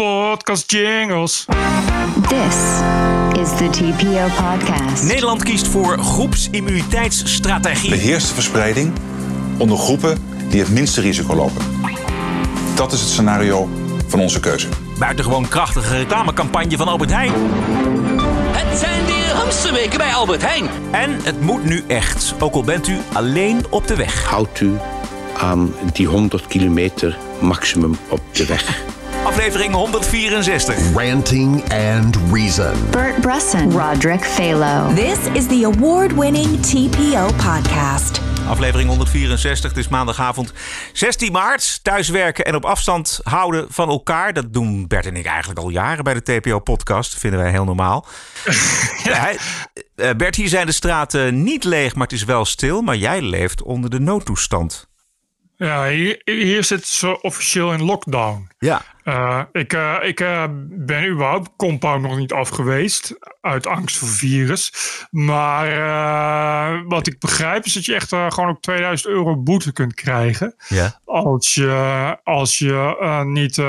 podcast jingles. This is the TPO podcast. Nederland kiest voor groepsimmuniteitsstrategie. Beheers de verspreiding onder groepen die het minste risico lopen. Dat is het scenario van onze keuze. Buitengewoon krachtige reclamecampagne van Albert Heijn. Het zijn weer hamsterweken bij Albert Heijn. En het moet nu echt, ook al bent u alleen op de weg. houdt u aan die 100 kilometer maximum op de weg. Aflevering 164. Ranting and Reason. Bert Bresson, Roderick Phalo. This is the award winning TPO podcast. Aflevering 164. Het is maandagavond 16 maart. Thuiswerken en op afstand houden van elkaar. Dat doen Bert en ik eigenlijk al jaren bij de TPO-podcast. Vinden wij heel normaal. Hij- eh, Bert, hier zijn de straten niet leeg, maar het is wel stil. Maar jij leeft onder de noodtoestand. Ja, hier, hier zit ze officieel in lockdown. Ja. Eh, ik uh, ik uh, ben überhaupt compound nog niet af geweest. Uit angst voor virus. Maar wat ik begrijp is dat je echt gewoon ook 2000 euro boete kunt krijgen. Ja. Als je, als je niet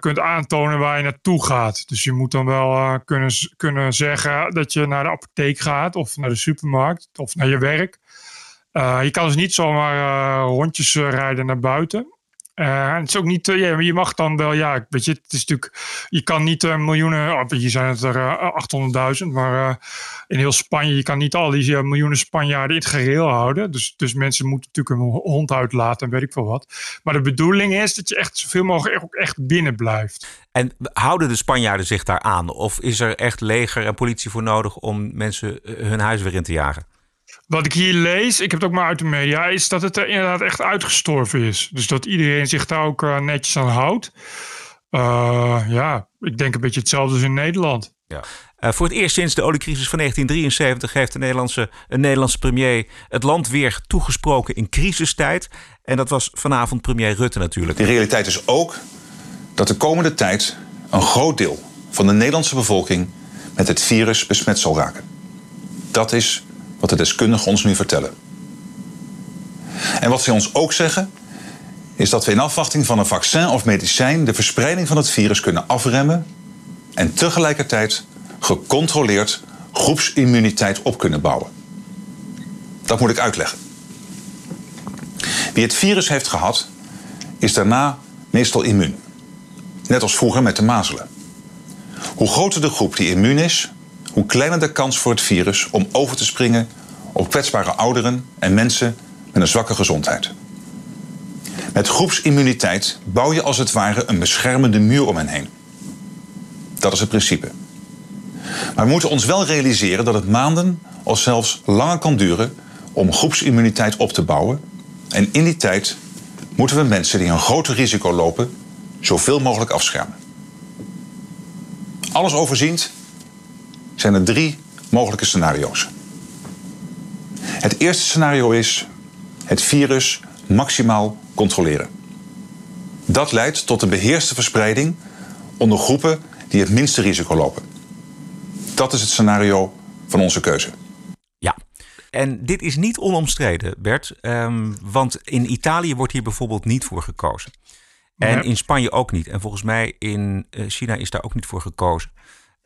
kunt aantonen waar je naartoe gaat. Dus je moet dan wel kunnen, kunnen zeggen dat je naar de apotheek gaat. Of naar de supermarkt. Of naar je werk. Je kan dus niet zomaar rondjes rijden naar buiten. Het is ook niet, je mag dan wel, ja, weet je, het is natuurlijk, je kan niet miljoenen, oh, hier zijn het er 800.000, maar in heel Spanje, je kan niet al die miljoenen Spanjaarden in het gereel houden. Dus, dus mensen moeten natuurlijk een hond uitlaten en weet ik veel wat. Maar de bedoeling is dat je echt zoveel mogelijk ook echt binnen blijft. En houden de Spanjaarden zich daar aan? Of is er echt leger en politie voor nodig om mensen hun huis weer in te jagen? Wat ik hier lees, ik heb het ook maar uit de media, is dat het er inderdaad echt uitgestorven is. Dus dat iedereen zich daar ook uh, netjes aan houdt. Uh, ja, ik denk een beetje hetzelfde als in Nederland. Ja. Uh, voor het eerst sinds de oliecrisis van 1973 heeft de Nederlandse, een Nederlandse premier het land weer toegesproken in crisistijd. En dat was vanavond premier Rutte natuurlijk. De realiteit is ook dat de komende tijd een groot deel van de Nederlandse bevolking met het virus besmet zal raken. Dat is wat de deskundigen ons nu vertellen. En wat ze ons ook zeggen, is dat we in afwachting van een vaccin of medicijn de verspreiding van het virus kunnen afremmen en tegelijkertijd gecontroleerd groepsimmuniteit op kunnen bouwen. Dat moet ik uitleggen. Wie het virus heeft gehad, is daarna meestal immuun. Net als vroeger met de mazelen. Hoe groter de groep die immuun is, hoe kleiner de kans voor het virus om over te springen op kwetsbare ouderen en mensen met een zwakke gezondheid. Met groepsimmuniteit bouw je als het ware een beschermende muur om hen heen. Dat is het principe. Maar we moeten ons wel realiseren dat het maanden of zelfs langer kan duren om groepsimmuniteit op te bouwen. En in die tijd moeten we mensen die een groter risico lopen zoveel mogelijk afschermen. Alles overziend zijn er drie mogelijke scenario's. Het eerste scenario is het virus maximaal controleren. Dat leidt tot een beheerste verspreiding onder groepen die het minste risico lopen. Dat is het scenario van onze keuze. Ja, en dit is niet onomstreden, Bert. Um, want in Italië wordt hier bijvoorbeeld niet voor gekozen. En in Spanje ook niet. En volgens mij in eh, China is daar ook niet voor gekozen.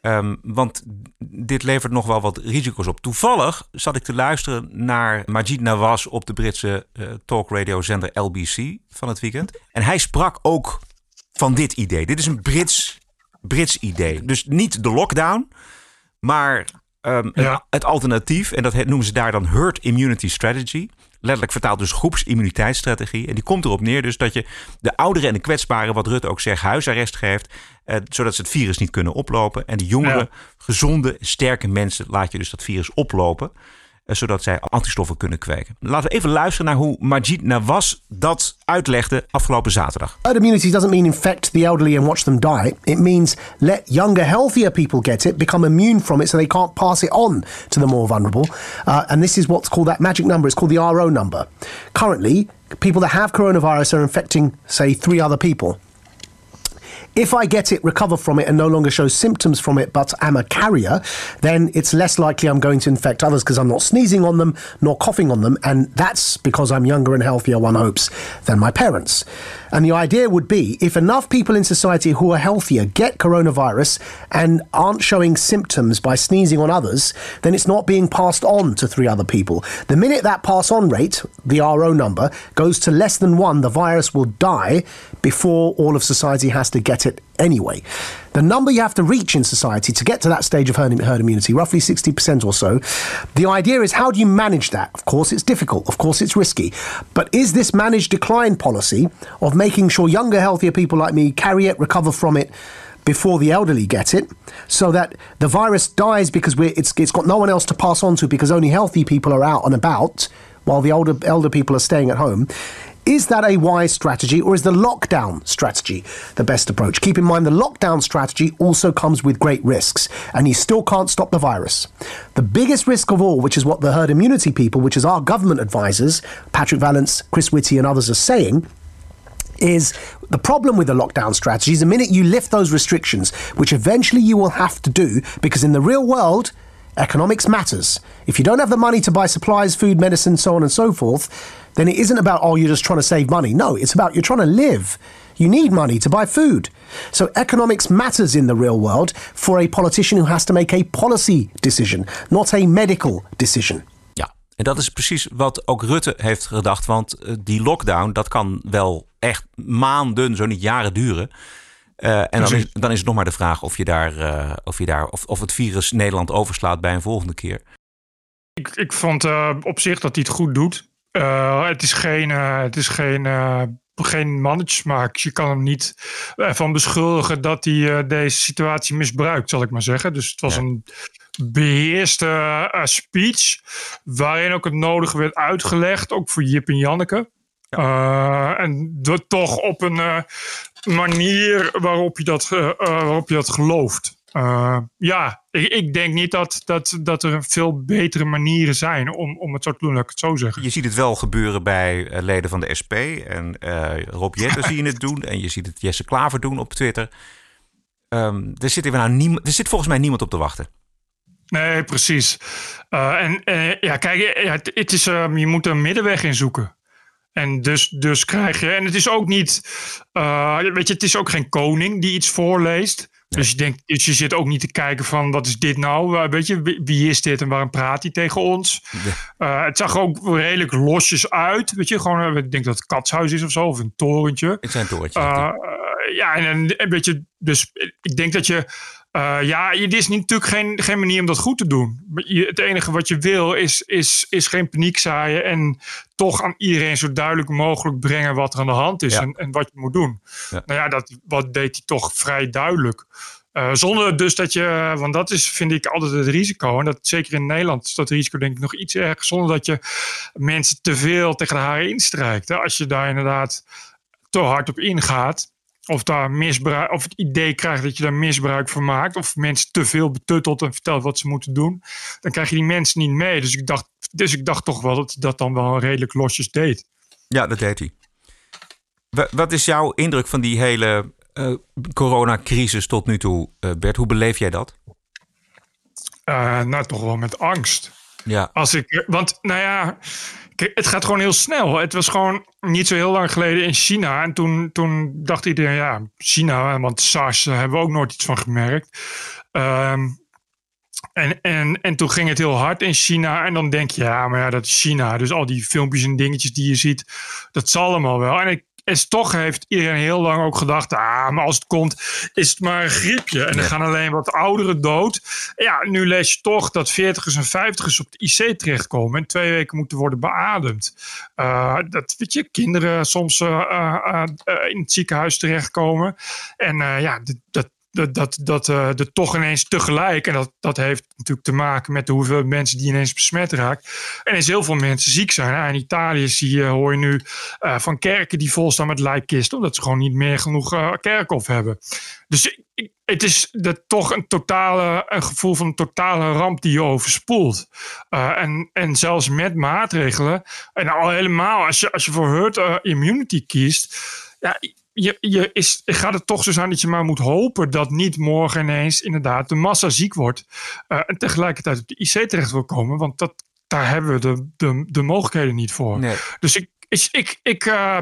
Um, want dit levert nog wel wat risico's op. Toevallig zat ik te luisteren naar Majid Nawaz op de Britse uh, talkradiozender LBC van het weekend. En hij sprak ook van dit idee. Dit is een Brits, Brits idee. Dus niet de lockdown, maar um, Ja. het, het alternatief. En dat noemen ze daar dan herd immunity strategy. Letterlijk vertaald dus groepsimmuniteitsstrategie. En die komt erop neer dus dat je de ouderen en de kwetsbaren, wat Rutte ook zegt, huisarrest geeft. Eh, zodat ze het virus niet kunnen oplopen. En de jongere, Ja. gezonde, sterke mensen laat je dus dat virus oplopen. Eh, zodat zij antistoffen kunnen kweken. Laten we even luisteren naar hoe Majid Nawaz dat uitlegde afgelopen zaterdag. Herd immunity doesn't mean infect the elderly and watch them die. It means let younger, healthier people get it, become immune from it so they can't pass it on to the more vulnerable. Uh, and this is what's called that magic number. It's called the RO number. Currently, people that have coronavirus are infecting, say, three other people. If I get it, recover from it, and no longer show symptoms from it, but am a carrier, then it's less likely I'm going to infect others because I'm not sneezing on them nor coughing on them. And that's because I'm younger and healthier, one hopes, than my parents. And the idea would be if enough people in society who are healthier get coronavirus and aren't showing symptoms by sneezing on others, then it's not being passed on to three other people. The minute that pass on rate, the RO number, goes to less than one, the virus will die before all of society has to get it anyway. The number you have to reach in society to get to that stage of herd, herd immunity, roughly 60% or so, the idea is how do you manage that? Of course, it's difficult. Of course, it's risky. But is this managed decline policy of making sure younger, healthier people like me carry it, recover from it, before the elderly get it, so that the virus dies because it's, it's got no one else to pass on to because only healthy people are out and about while the older, elder people are staying at home. Is that a wise strategy or is the lockdown strategy the best approach? Keep in mind the lockdown strategy also comes with great risks and you still can't stop the virus. The biggest risk of all, which is what the herd immunity people, which is our government advisors, Patrick Vallance, Chris Whitty, and others are saying, is the problem with the lockdown strategy is the minute you lift those restrictions, which eventually you will have to do, because in the real world, economics matters. If you don't have the money to buy supplies, food, medicine, so on and so forth, then it isn't about, oh, you're just trying to save money. No, it's about you're trying to live. You need money to buy food. So economics matters in the real world for a politician who has to make a policy decision, not a medical decision. Ja, en dat is precies wat ook Rutte heeft gedacht. Want eh, die lockdown, dat kan wel echt maanden, zo niet jaren duren. Uh, en dan is, dan is het nog maar de vraag of je daar, uh, of, je daar of, of het virus Nederland overslaat bij een volgende keer. Ik, ik vond uh, op zich dat hij het goed doet. het is geen, het is geen, geen mannetjesmaak. Je kan hem niet van beschuldigen dat hij deze situatie misbruikt, zal ik maar zeggen. Dus het was ja. een beheerste speech. Waarin ook het nodige werd uitgelegd, ook voor Jip en Janneke. Ja. en dat toch op een manier waarop je dat, uh, waarop je dat gelooft. Ja, ik, ik, denk niet dat, dat, dat er veel betere manieren zijn om, om het zo te doen, laat ik het zo zeggen. Je ziet het wel gebeuren bij leden van de SP. En Rob Jetten zie je het doen. En je ziet het Jesse Klaver doen op Twitter. Um, er, zit nou niemand, er zit volgens mij niemand op te wachten. Nee, precies. en ja, kijk, het, het is, je moet een middenweg in zoeken. En dus, dus krijg je. En het is ook niet. Uh, weet je, het is ook geen koning die iets voorleest. Dus je, denkt, dus je zit ook niet te kijken van wat is dit nou? Weet je, wie is dit en waarom praat hij tegen ons? Uh, het zag ook redelijk losjes uit. Weet je, gewoon, ik denk dat het katshuis is of zo, of een torentje. Het zijn torentjes. ja, en, en weet je, dus ik denk dat je uh, ja, het is natuurlijk geen, geen manier om dat goed te doen. het enige wat je wil is, is, is geen paniek zaaien en toch aan iedereen zo duidelijk mogelijk brengen wat er aan de hand is en, en wat je moet doen. Ja. Nou ja, dat wat deed hij toch vrij duidelijk. Uh, zonder dus dat je, want dat is vind ik altijd het risico. En dat zeker in Nederland is dat risico denk ik nog iets erger. Zonder dat je mensen te veel tegen de haren instrijkt. Hè. Als je daar inderdaad te hard op ingaat of, daar misbruik, of het idee krijgt dat je daar misbruik van maakt. Of mensen te veel betuttelt en vertelt wat ze moeten doen. Dan krijg je die mensen niet mee. Dus ik dacht, dus ik dacht toch wel dat hij dat dan wel redelijk losjes deed. Ja, dat deed hij. Wat is jouw indruk van die hele uh, coronacrisis tot nu toe, uh, Bert? Hoe beleef jij dat? Uh, nou, toch wel met angst. Ja. Als ik, want, nou ja, het gaat gewoon heel snel. Het was gewoon niet zo heel lang geleden in China. En toen, toen dacht iedereen, ja, China, want SARS hebben we ook nooit iets van gemerkt. Um, en, en, en toen ging het heel hard in China. En dan denk je, ja, maar ja, dat is China. Dus al die filmpjes en dingetjes die je ziet, dat zal allemaal wel. En ik is toch heeft iedereen heel lang ook gedacht, ah, maar als het komt, is het maar een griepje. En dan gaan alleen wat ouderen dood. Ja, nu lees je toch dat 40ers en 50ers op de IC terechtkomen en twee weken moeten worden beademd. Uh, dat weet je, kinderen soms uh, uh, in het ziekenhuis terechtkomen. En ja, dat, dat, dat, dat er toch ineens tegelijk, en dat, dat heeft natuurlijk te maken met de hoeveel mensen die ineens besmet raakt, en ineens heel veel mensen ziek zijn. in Italië zie je, hoor je nu uh, van kerken die vol staan met lijkkisten, omdat ze gewoon niet meer genoeg uh, kerkhof hebben. Dus het is dat toch een, totale, een gevoel van een totale ramp die je overspoelt. en, en zelfs met maatregelen, en al helemaal als je, als je voor herd immunity kiest, ja, je, je is, gaat het toch zo zijn dat je maar moet hopen dat niet morgen ineens inderdaad de massa ziek wordt. Uh, en tegelijkertijd op de IC terecht wil komen. Want dat, daar hebben we de, de, de mogelijkheden niet voor. Nee. Dus ik, ik, ik, ik, uh,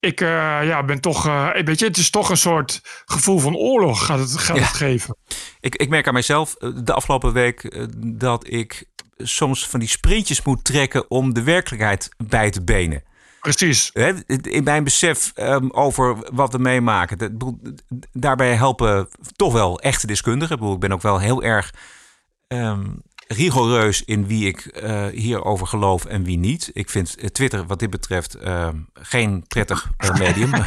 ik uh, ja, ben toch, weet je, het is toch een soort gevoel van oorlog gaat het, gaat Ja. het geven. Ik, ik merk aan mijzelf eh, de afgelopen week eh, dat ik soms van die sprintjes moet trekken om de werkelijkheid bij te benen. Precies. In mijn besef ehm, over wat we meemaken. Daarbij helpen toch wel echte deskundigen. Ik, bedoel, ik ben ook wel heel erg ehm, rigoureus in wie ik eh, hierover geloof en wie niet. Ik vind eh, Twitter wat dit betreft ehm, geen prettig eh, medium. daar,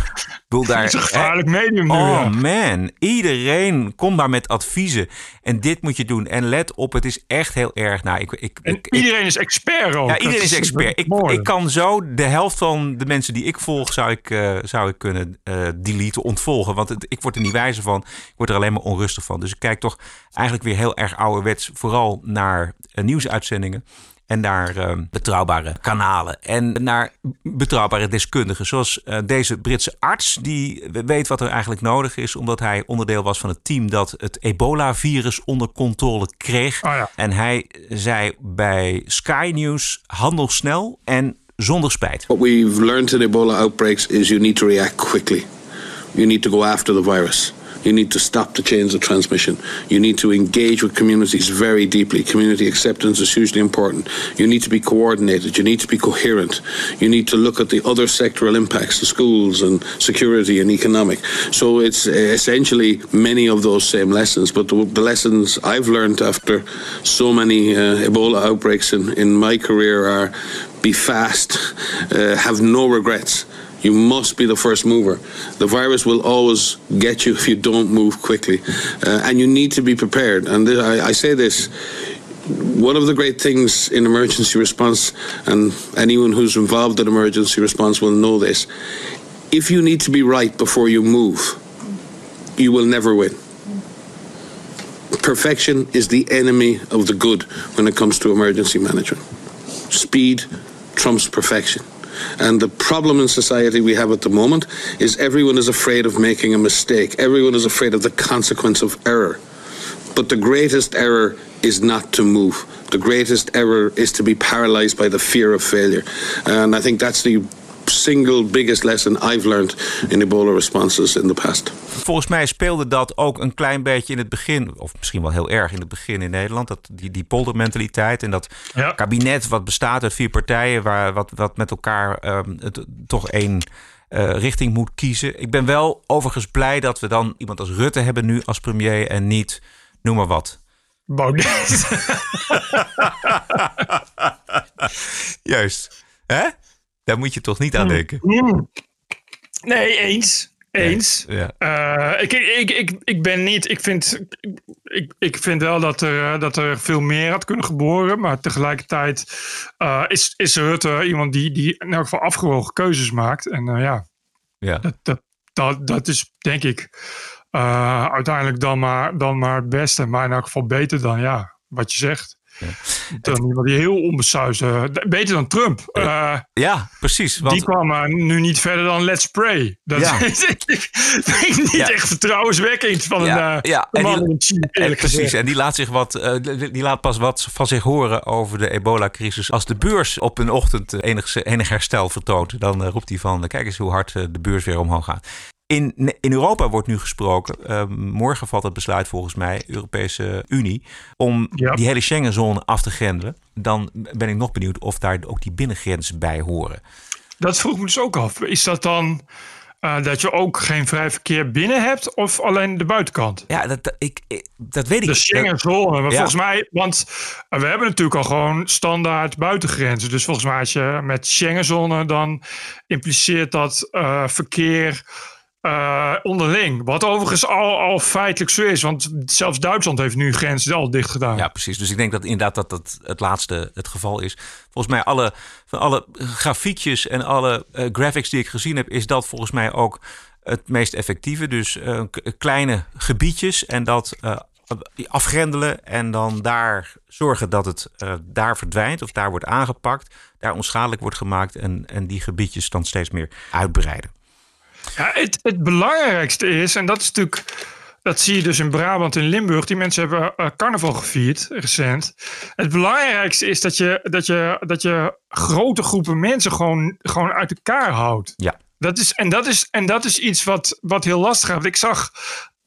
Het is een gevaarlijk medium nu, Oh ja. man, iedereen komt daar met adviezen. En dit moet je doen. En let op, het is echt heel erg. Nou, ik, ik, En ik, ik- iedereen is expert ook. ja, iedereen is expert. Ik, ik kan zo de helft van de mensen die ik volg, zou ik, eh, zou ik kunnen eh deleten, ontvolgen. Want het, ik word er niet wijzer van. Ik word er alleen maar onrustig van. Dus ik kijk toch eigenlijk weer heel erg ouderwets, vooral naar eh, nieuwsuitzendingen. En naar eh, betrouwbare kanalen. En naar betrouwbare deskundigen. Zoals eh, deze Britse arts. Die weet wat er eigenlijk nodig is. Omdat hij onderdeel was van het team dat het ebola-virus onder controle kreeg. Oh ja. En hij zei bij Sky News: handel snel en zonder spijt. What we've learned in Ebola outbreaks is you need to react quickly. You need to go after the virus. You need to stop the chains of transmission. You need to engage with communities very deeply. Community acceptance is hugely important. You need to be coordinated. You need to be coherent. You need to look at the other sectoral impacts, the schools and security and economic. So it's uh, essentially many of those same lessons. But the, the lessons I've learned after so many uh, Ebola outbreaks in, in my career are be fast, uh, have no regrets. You must be the first mover. The virus will always get you if you don't move quickly. Uh, and you need to be prepared. And th- I, I say this one of the great things in emergency response, and anyone who's involved in emergency response will know this if you need to be right before you move, you will never win. Perfection is the enemy of the good when it comes to emergency management. Speed trumps perfection. And the problem in society we have at the moment is everyone is afraid of making a mistake. Everyone is afraid of the consequence of error. But the greatest error is not to move. The greatest error is to be paralyzed by the fear of failure. And I think that's the single biggest lesson I've learned in Ebola responses in the past. Volgens mij speelde dat ook een klein beetje in het begin, of misschien wel heel erg in het begin in Nederland. Dat, die, die poldermentaliteit en dat Ja. kabinet wat bestaat uit vier partijen, waar, wat, wat met elkaar ehm, het, toch één eh, richting moet kiezen. Ik ben wel overigens blij dat we dan iemand als Rutte hebben nu als premier en niet, noem maar wat. Baudet. Juist. Hè? Daar moet je toch niet aan denken. Mm. Nee, eens. Eens. Ja. Eh, ik, ik, ik, ik ben niet. Ik vind, ik, ik vind wel dat er, eh, dat er veel meer had kunnen geboren. Maar tegelijkertijd eh, is, is Rutte iemand die, die in elk geval afgewogen keuzes maakt. En eh, ja, Ja. dat, dat, dat, dat is denk ik eh, uiteindelijk dan maar, dan maar het beste. Maar in elk geval beter dan ja, wat je zegt. Dan iemand die heel onbesuisd. eh, beter dan Trump. Eh, ja, precies. Want die kwam maar nu niet verder dan Let's Pray. Dat Ja. is ik niet Ja. echt vertrouwenswekkend van Ja, een, eh, ja, een man die- in En eerlijk precies, gezegd. en die laat, zich wat, eh, die laat pas wat van zich horen over de ebola-crisis. Als de beurs op een ochtend eh, enig, enig herstel vertoont, dan eh, roept hij van... eh, kijk eens hoe hard eh, de beurs weer omhoog gaat. In, in Europa wordt nu gesproken, eh, morgen valt het besluit volgens mij, Europese Unie, om Ja. die hele Schengenzone af te grendelen. Dan ben ik nog benieuwd of daar ook die binnengrenzen bij horen. Dat vroeg me dus ook af. Is dat dan eh, dat je ook geen vrij verkeer binnen hebt of alleen de buitenkant? Ja, dat, dat- ik, ik- dat weet ik De Schengenzone. Maar Ja. volgens mij, want eh, we hebben natuurlijk al gewoon standaard buitengrenzen. Dus volgens mij als je met Schengenzone, dan impliceert dat eh, verkeer eh, onderling. Wat overigens al, al feitelijk zo is. Want zelfs Duitsland heeft nu grenzen al dicht gedaan. Ja, precies. Dus ik denk dat inderdaad dat dat het laatste het geval is. Volgens mij alle, van alle grafiekjes en alle eh, graphics die ik gezien heb, is dat volgens mij ook het meest effectieve. Dus eh, kleine gebiedjes en dat afgrendelen en dan daar zorgen dat het daar verdwijnt of daar wordt aangepakt, daar onschadelijk wordt gemaakt en, en die gebiedjes dan steeds meer uitbreiden. Ja, het, het belangrijkste is, en dat is natuurlijk. Dat zie je dus in Brabant en Limburg. Die mensen hebben eh, carnaval gevierd recent. Het belangrijkste is dat je, dat je, dat je grote groepen mensen gewoon, gewoon uit elkaar houdt. Ja. Dat is, en, dat is, en dat is iets wat, wat heel lastig. Want ik zag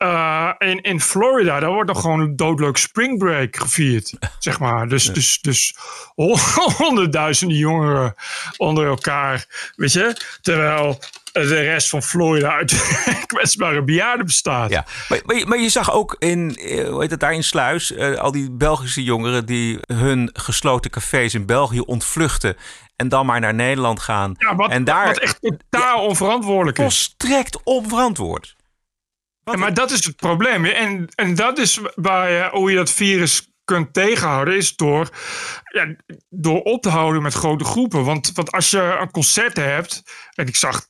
uh, in, in Florida, daar wordt nog gewoon doodleuk spring break gevierd. zeg maar. Dus, ja. dus, dus honderdduizenden jongeren onder elkaar. Weet je? Terwijl de rest van Florida uit kwetsbare bejaarden bestaat. Ja, maar, maar, maar, je zag ook in, hoe heet het daar in Sluis, uh, al die Belgische jongeren die hun gesloten cafés in België ontvluchten en dan maar naar Nederland gaan. Ja, wat, en daar, wat echt totaal ja, onverantwoordelijk is. Volstrekt onverantwoord. Ja, maar dat is het probleem. En, en dat is waar je, hoe je dat virus kunt tegenhouden, is door, ja, door op te houden met grote groepen. Want, want als je een concert hebt, en ik zag,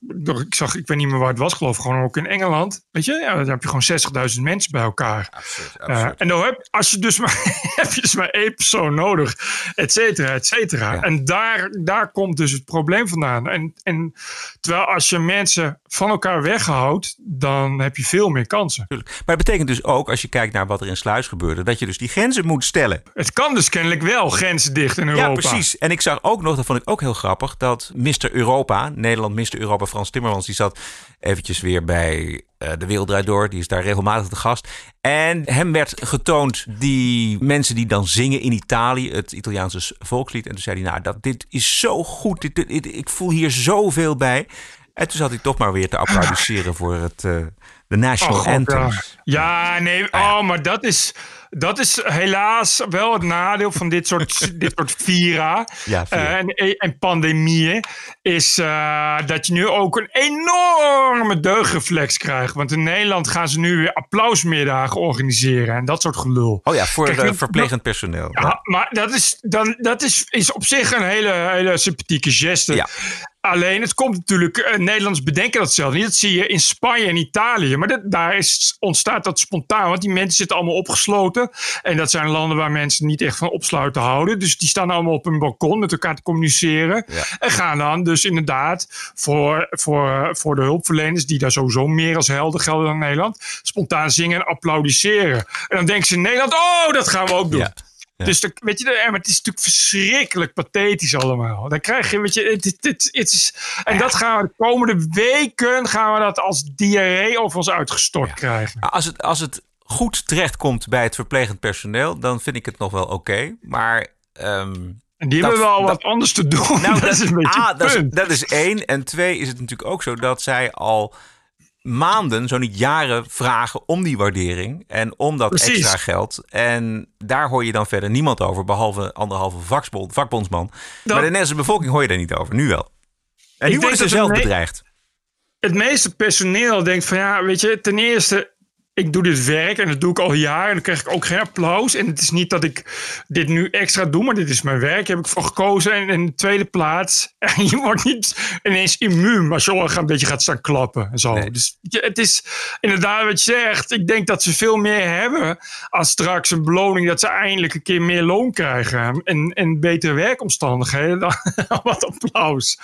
ik zag, ik weet niet meer waar het was, geloof ik, gewoon ook in Engeland. Weet je, ja, dan heb je gewoon 60.000 mensen bij elkaar. Absoluut, absoluut. Uh, en dan heb, als je dus maar, heb je dus maar één persoon nodig, et cetera, et cetera. Ja. En daar, daar komt dus het probleem vandaan. En, en terwijl als je mensen van elkaar weghoudt, dan heb je veel meer kansen. Maar het betekent dus ook, als je kijkt naar wat er in Sluis gebeurde, dat je dus die grenzen moet stellen. Het kan dus kennelijk wel grenzen dicht in Europa. Ja, precies. En ik zag ook nog, dat vond ik ook heel grappig, dat Mr. Europa, Nederland Mr. Europa, Frans Timmermans, die zat eventjes weer bij uh, De Wereld Draait Door. Die is daar regelmatig de gast. En hem werd getoond die mensen die dan zingen in Italië, het Italiaanse volkslied. En toen zei hij, nou, dat, dit is zo goed. Dit, dit, ik voel hier zoveel bij. En toen zat hij toch maar weer te applaudisseren voor het, uh, de National oh, God, Anthem. Ja. ja, nee, oh, maar dat is, dat is helaas wel het nadeel van dit soort, dit soort vira, ja, uh, en, en pandemieën. Is uh, dat je nu ook een enorme deugdreflex krijgt. Want in Nederland gaan ze nu weer applausmiddagen organiseren en dat soort gelul. Oh ja, voor Kijk, verplegend personeel. Ja, ja, maar dat, is, dan, dat is, is op zich een hele, hele sympathieke geste. Ja. Alleen, het komt natuurlijk, uh, Nederlands bedenken dat zelf niet. Dat zie je in Spanje en Italië. Maar dat, daar is, ontstaat dat spontaan, want die mensen zitten allemaal opgesloten. En dat zijn landen waar mensen niet echt van opsluiten houden. Dus die staan allemaal op een balkon met elkaar te communiceren. Ja. En gaan dan dus inderdaad voor, voor, voor de hulpverleners, die daar sowieso meer als helden gelden dan Nederland, spontaan zingen en applaudisseren. En dan denken ze in Nederland, oh, dat gaan we ook doen. Ja. Ja. Dus de, weet je, maar het is natuurlijk verschrikkelijk pathetisch allemaal. Dan krijg je, weet je, het, het, het, het is, en dat gaan we de komende weken gaan we dat als diarree over ons uitgestort Ja. krijgen. Als het, als het goed terechtkomt bij het verplegend personeel, dan vind ik het nog wel oké. Maar. ehm, die dat- hebben wel dat- wat anders te doen. Nou, dat, is een beetje A, het dat, is, dat is één. En twee is het natuurlijk ook zo dat zij al maanden, zo niet jaren, vragen om die waardering en om dat Precies. extra geld. En daar hoor je dan verder niemand over, behalve anderhalve vakbond, vakbondsman. Maar de Nederlandse bevolking hoor je daar niet over, nu wel. En Ik nu worden ze zelf bedreigd. het meeste personeel denkt van ja, weet je, ten eerste, ik doe dit werk en dat doe ik al jaren en dan krijg ik ook geen applaus. En het is niet dat ik dit nu extra doe, maar dit is mijn werk, heb ik voor gekozen. En in de tweede plaats, je wordt niet ineens immuun als je al een beetje gaat staan klappen en zo. Nee. Dus het is inderdaad wat je zegt. Ik denk dat ze veel meer hebben als straks een beloning dat ze eindelijk een keer meer loon krijgen en, en betere werkomstandigheden dan wat applaus.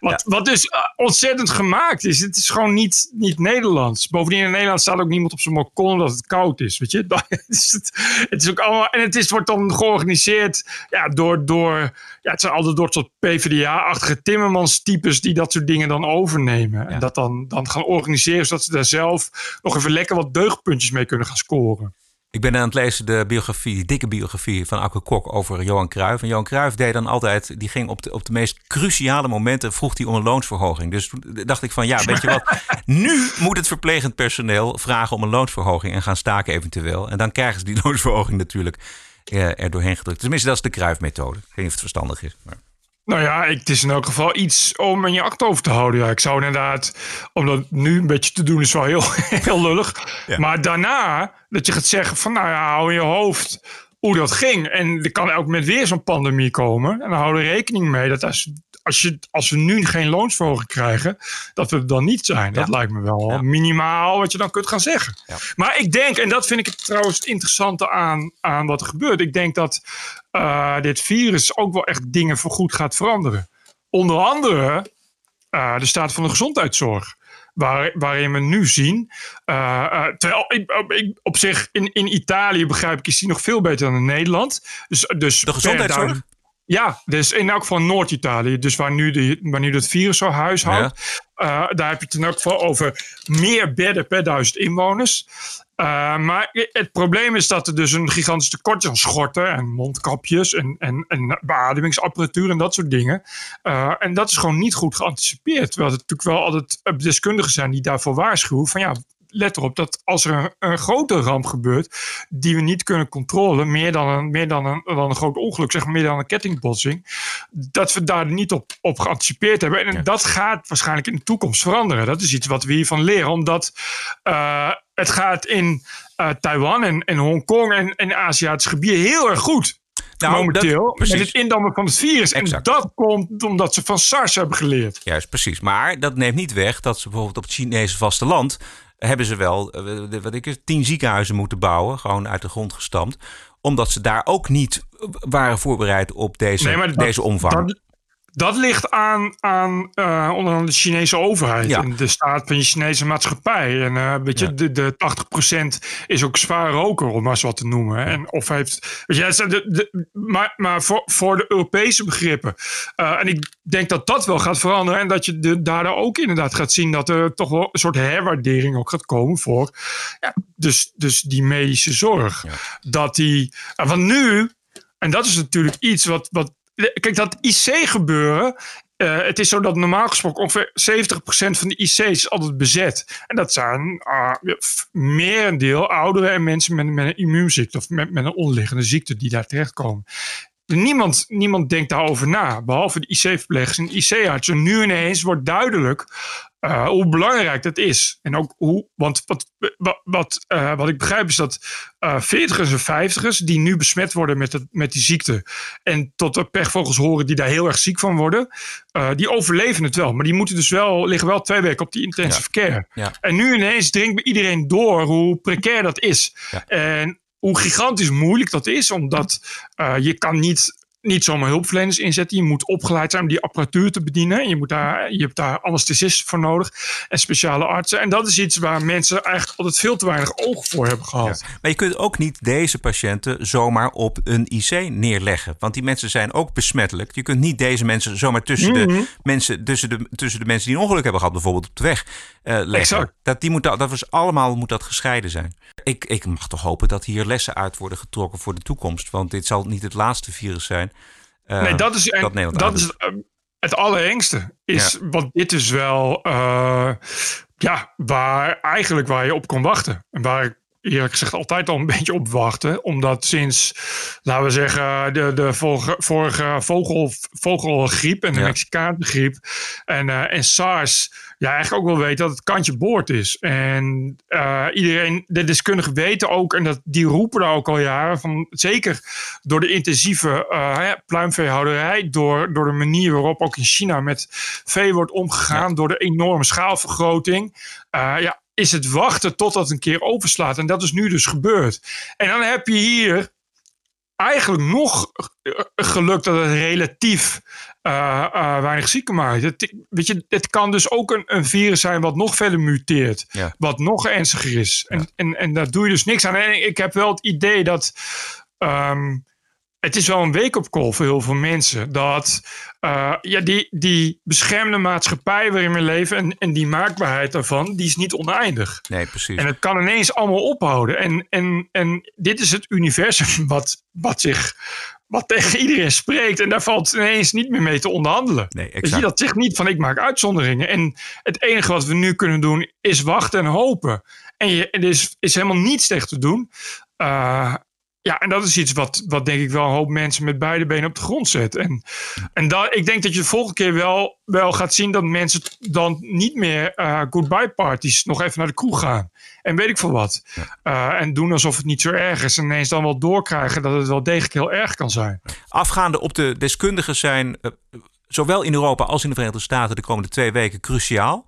Wat, wat dus uh, ontzettend gemaakt is. Het is gewoon niet, niet Nederlands. Bovendien in Nederland staat ook niemand op zijn balkon dat het koud is. Weet je? Dat is het, het is ook allemaal. En het is, wordt dan georganiseerd ja, door. door ja, het zijn altijd door soort PvdA-achtige Timmermans-types die dat soort dingen dan overnemen. En dat dan, dan gaan organiseren zodat ze daar zelf nog even lekker wat deugdpuntjes mee kunnen gaan scoren. Ik ben aan het lezen de biografie, dikke biografie van Auke Kok over Johan Cruijff. En Johan Cruijff deed dan altijd, die ging op de, op de meest cruciale momenten, vroeg hij om een loonsverhoging. Dus toen dacht ik van, ja, weet je wat, nu moet het verplegend personeel vragen om een loonsverhoging en gaan staken eventueel. En dan krijgen ze die loonsverhoging natuurlijk eh, er doorheen gedrukt. Tenminste, dat is de Cruijff-methode. Ik weet niet of het verstandig is. Maar... Nou ja, ik- het is in elk geval iets om in je achterhoofd te houden. Ja, ik zou inderdaad, om dat nu een beetje te doen, is wel heel, heel lullig. Ja. Maar daarna, dat je gaat zeggen van, nou ja, hou in je hoofd hoe dat ging. En er kan elk moment weer zo'n pandemie komen. En dan houden we rekening mee dat als, als, je, als we nu geen loonsverhoging krijgen, dat we het dan niet zijn. Dat Ja. lijkt me wel Ja. minimaal wat je dan kunt gaan zeggen. Ja. Maar ik denk, en dat vind ik het trouwens het interessante aan, aan wat er gebeurt. Ik denk dat eh, dit virus ook wel echt dingen voorgoed gaat veranderen. Onder andere eh, de staat van de gezondheidszorg. Waar, waarin we nu zien. eh, terwijl ik, ik- op zich in, in Italië begrijp ik, is die nog veel beter dan in Nederland. Dus, dus De gezondheidszorg? Ja, dus in elk geval Noord-Italië. Dus waar nu, de, waar nu dat virus zo huishoudt. Uh, daar heb je het in elk geval over meer bedden per duizend inwoners. Uh, maar het probleem is dat er dus een gigantisch tekort is aan schorten en mondkapjes en, en, en beademingsapparatuur en dat soort dingen. Uh, en dat is gewoon niet goed geanticipeerd. Terwijl er natuurlijk wel altijd deskundigen zijn die daarvoor waarschuwen van ja, let erop dat als er een, een, grote ramp gebeurt die we niet kunnen controleren, meer dan een, meer dan een, dan een groot ongeluk, zeg maar meer dan een kettingbotsing, dat we daar niet op, op geanticipeerd hebben. En dat gaat waarschijnlijk in de toekomst veranderen. Dat is iets wat we hiervan leren, omdat uh, het gaat in uh, Taiwan en, en Hongkong en, en Aziatisch gebied heel erg goed. Nou, momenteel dat, met het indammen van het virus. Exact. En dat komt omdat ze van SARS hebben geleerd. Juist, precies. Maar dat neemt niet weg dat ze bijvoorbeeld op het Chinese vasteland hebben ze wel wat ik, tien ziekenhuizen moeten bouwen, gewoon uit de grond gestampt. Omdat ze daar ook niet waren voorbereid op deze, nee, deze omvang. Dat ligt aan, aan uh, onder andere de Chinese overheid ja. en de staat van de Chinese maatschappij. En uh, weet je, ja. de, de 80% is ook zwaar roker, om maar eens wat te noemen. En of heeft, weet je, de, de, maar, maar voor, voor de Europese begrippen. Uh, en ik denk dat dat wel gaat veranderen. En dat je de, daardoor ook inderdaad gaat zien dat er toch wel een soort herwaardering ook gaat komen voor ja, dus, dus die medische zorg. Dat die, want nu, en dat is natuurlijk iets wat, wat Kijk, dat IC-gebeuren. Uh, het is zo dat normaal gesproken ongeveer 70% van de IC's altijd bezet. En dat zijn uh, merendeel ouderen en mensen met, met een immuunziekte of met, met een onderliggende ziekte die daar terechtkomen. Niemand, niemand denkt daarover na, behalve de IC-verplegers en IC-artsen. Nu ineens wordt duidelijk uh, hoe belangrijk dat is. En ook hoe, want wat, wat, wat, uh, wat ik begrijp is dat uh, 40ers en 50ers die nu besmet worden met, het, met die ziekte en tot de pechvogels horen die daar heel erg ziek van worden, die overleven het wel. Maar die moeten dus wel, liggen wel twee weken op die intensive ja. care. Ja. En nu ineens dringt iedereen door hoe precair dat is. Ja. En hoe gigantisch moeilijk dat is, omdat uh, je kan niet niet zomaar hulpverleners inzetten. Je moet opgeleid zijn om die apparatuur te bedienen. Je, moet daar, je hebt daar anesthesisten voor nodig en speciale artsen. En dat is iets waar mensen eigenlijk altijd veel te weinig oog voor hebben gehad. Ja. Maar je kunt ook niet deze patiënten zomaar op een IC neerleggen. Want die mensen zijn ook besmettelijk. Je kunt niet deze mensen zomaar tussen, mm -hmm. de, mensen, tussen, de, tussen de mensen die een ongeluk hebben gehad, bijvoorbeeld op de weg, uh, leggen. Exact. Dat, die moet, dat was allemaal moet dat gescheiden zijn. Ik, ik mag toch hopen dat hier lessen uit worden getrokken voor de toekomst. Want dit zal niet het laatste virus zijn. Uh, nee, dat is, dat, dat is het, het allerengste. Is, ja. Want dit is wel uh, ja, waar eigenlijk waar je op kon wachten. En waar ik eerlijk gezegd altijd al een beetje op wachten. Omdat sinds, laten we zeggen, de, de vorige, vorige vogel, vogelgriep en de ja. Mexicaanse griep en, uh, en SARS ja, eigenlijk ook wel weten dat het kantje boord is. En uh, iedereen, de deskundigen weten ook, en dat, die roepen daar ook al jaren, van, zeker door de intensieve uh, pluimveehouderij, door, door de manier waarop ook in China met vee wordt omgegaan, ja. door de enorme schaalvergroting. Uh, ja, is het wachten totdat het een keer overslaat. En dat is nu dus gebeurd. En dan heb je hier eigenlijk nog geluk dat het relatief uh, uh, weinig zieken maakt. Het, weet je, het kan dus ook een, een virus zijn wat nog verder muteert. Ja. Wat nog ernstiger is. Ja. En, en, en daar doe je dus niks aan. En ik heb wel het idee dat... Um, het is wel een wake-up call voor heel veel mensen. Dat uh, ja, die, die beschermde maatschappij waarin we leven en, en die maakbaarheid daarvan, die is niet oneindig. Nee, precies. En het kan ineens allemaal ophouden. En, en, en dit is het universum wat, wat zich wat tegen iedereen spreekt. En daar valt ineens niet meer mee te onderhandelen. Nee, exact. Weet je, dat zegt niet van ik maak uitzonderingen. En het enige wat we nu kunnen doen is wachten en hopen. En je, er is, is helemaal niets tegen te doen. Uh, ja, en dat is iets wat, wat denk ik wel een hoop mensen met beide benen op de grond zet. En, en dat, ik denk dat je de volgende keer wel, wel gaat zien dat mensen dan niet meer uh, goodbye parties nog even naar de kroeg gaan. En weet ik veel wat. Uh, en doen alsof het niet zo erg is. En ineens dan wel doorkrijgen dat het wel degelijk heel erg kan zijn. Afgaande op de deskundigen zijn, uh, zowel in Europa als in de Verenigde Staten, de komende twee weken cruciaal.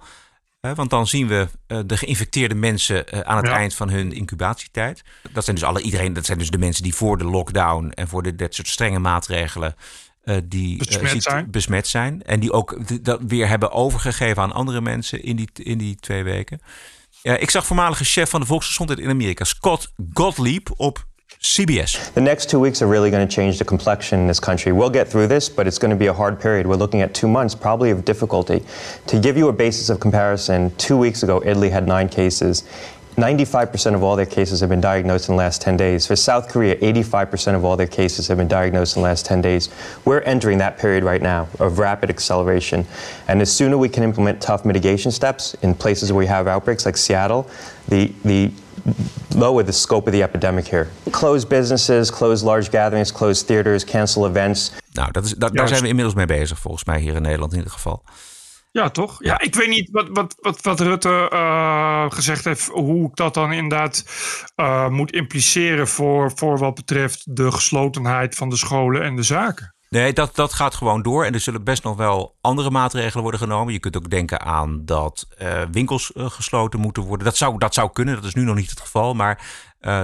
Want dan zien we de geïnfecteerde mensen aan het ja. eind van hun incubatietijd. Dat zijn dus alle iedereen, dat zijn dus de mensen die voor de lockdown en voor de, dit soort strenge maatregelen. Uh, die besmet, ziet, zijn. besmet zijn. En die ook dat weer hebben overgegeven aan andere mensen in die, in die twee weken. Ik zag voormalige chef van de volksgezondheid in Amerika, Scott Gottlieb, op CBS. The next two weeks are really going to change the complexion in this country. We'll get through this, but it's going to be a hard period. We're looking at two months, probably of difficulty. To give you a basis of comparison, two weeks ago, Italy had nine cases. 95% of all their cases have been diagnosed in the last 10 days. For South Korea, 85% of all their cases have been diagnosed in the last 10 days. We're entering that period right now of rapid acceleration. And the sooner we can implement tough mitigation steps in places where we have outbreaks like Seattle, the, the lower the scope of the epidemic here. Close businesses, close large gatherings, close theaters, cancel events. Nou, dat is, dat, daar zijn we inmiddels mee bezig, volgens mij hier in Nederland in ieder geval. Ja, toch? Ja, ik weet niet wat, wat, wat, wat Rutte uh, gezegd heeft, hoe ik dat dan inderdaad uh, moet impliceren voor, voor wat betreft de geslotenheid van de scholen en de zaken. Nee, dat, dat gaat gewoon door. En er zullen best nog wel andere maatregelen worden genomen. Je kunt ook denken aan dat uh, winkels gesloten moeten worden. Dat zou, dat zou kunnen, dat is nu nog niet het geval. Maar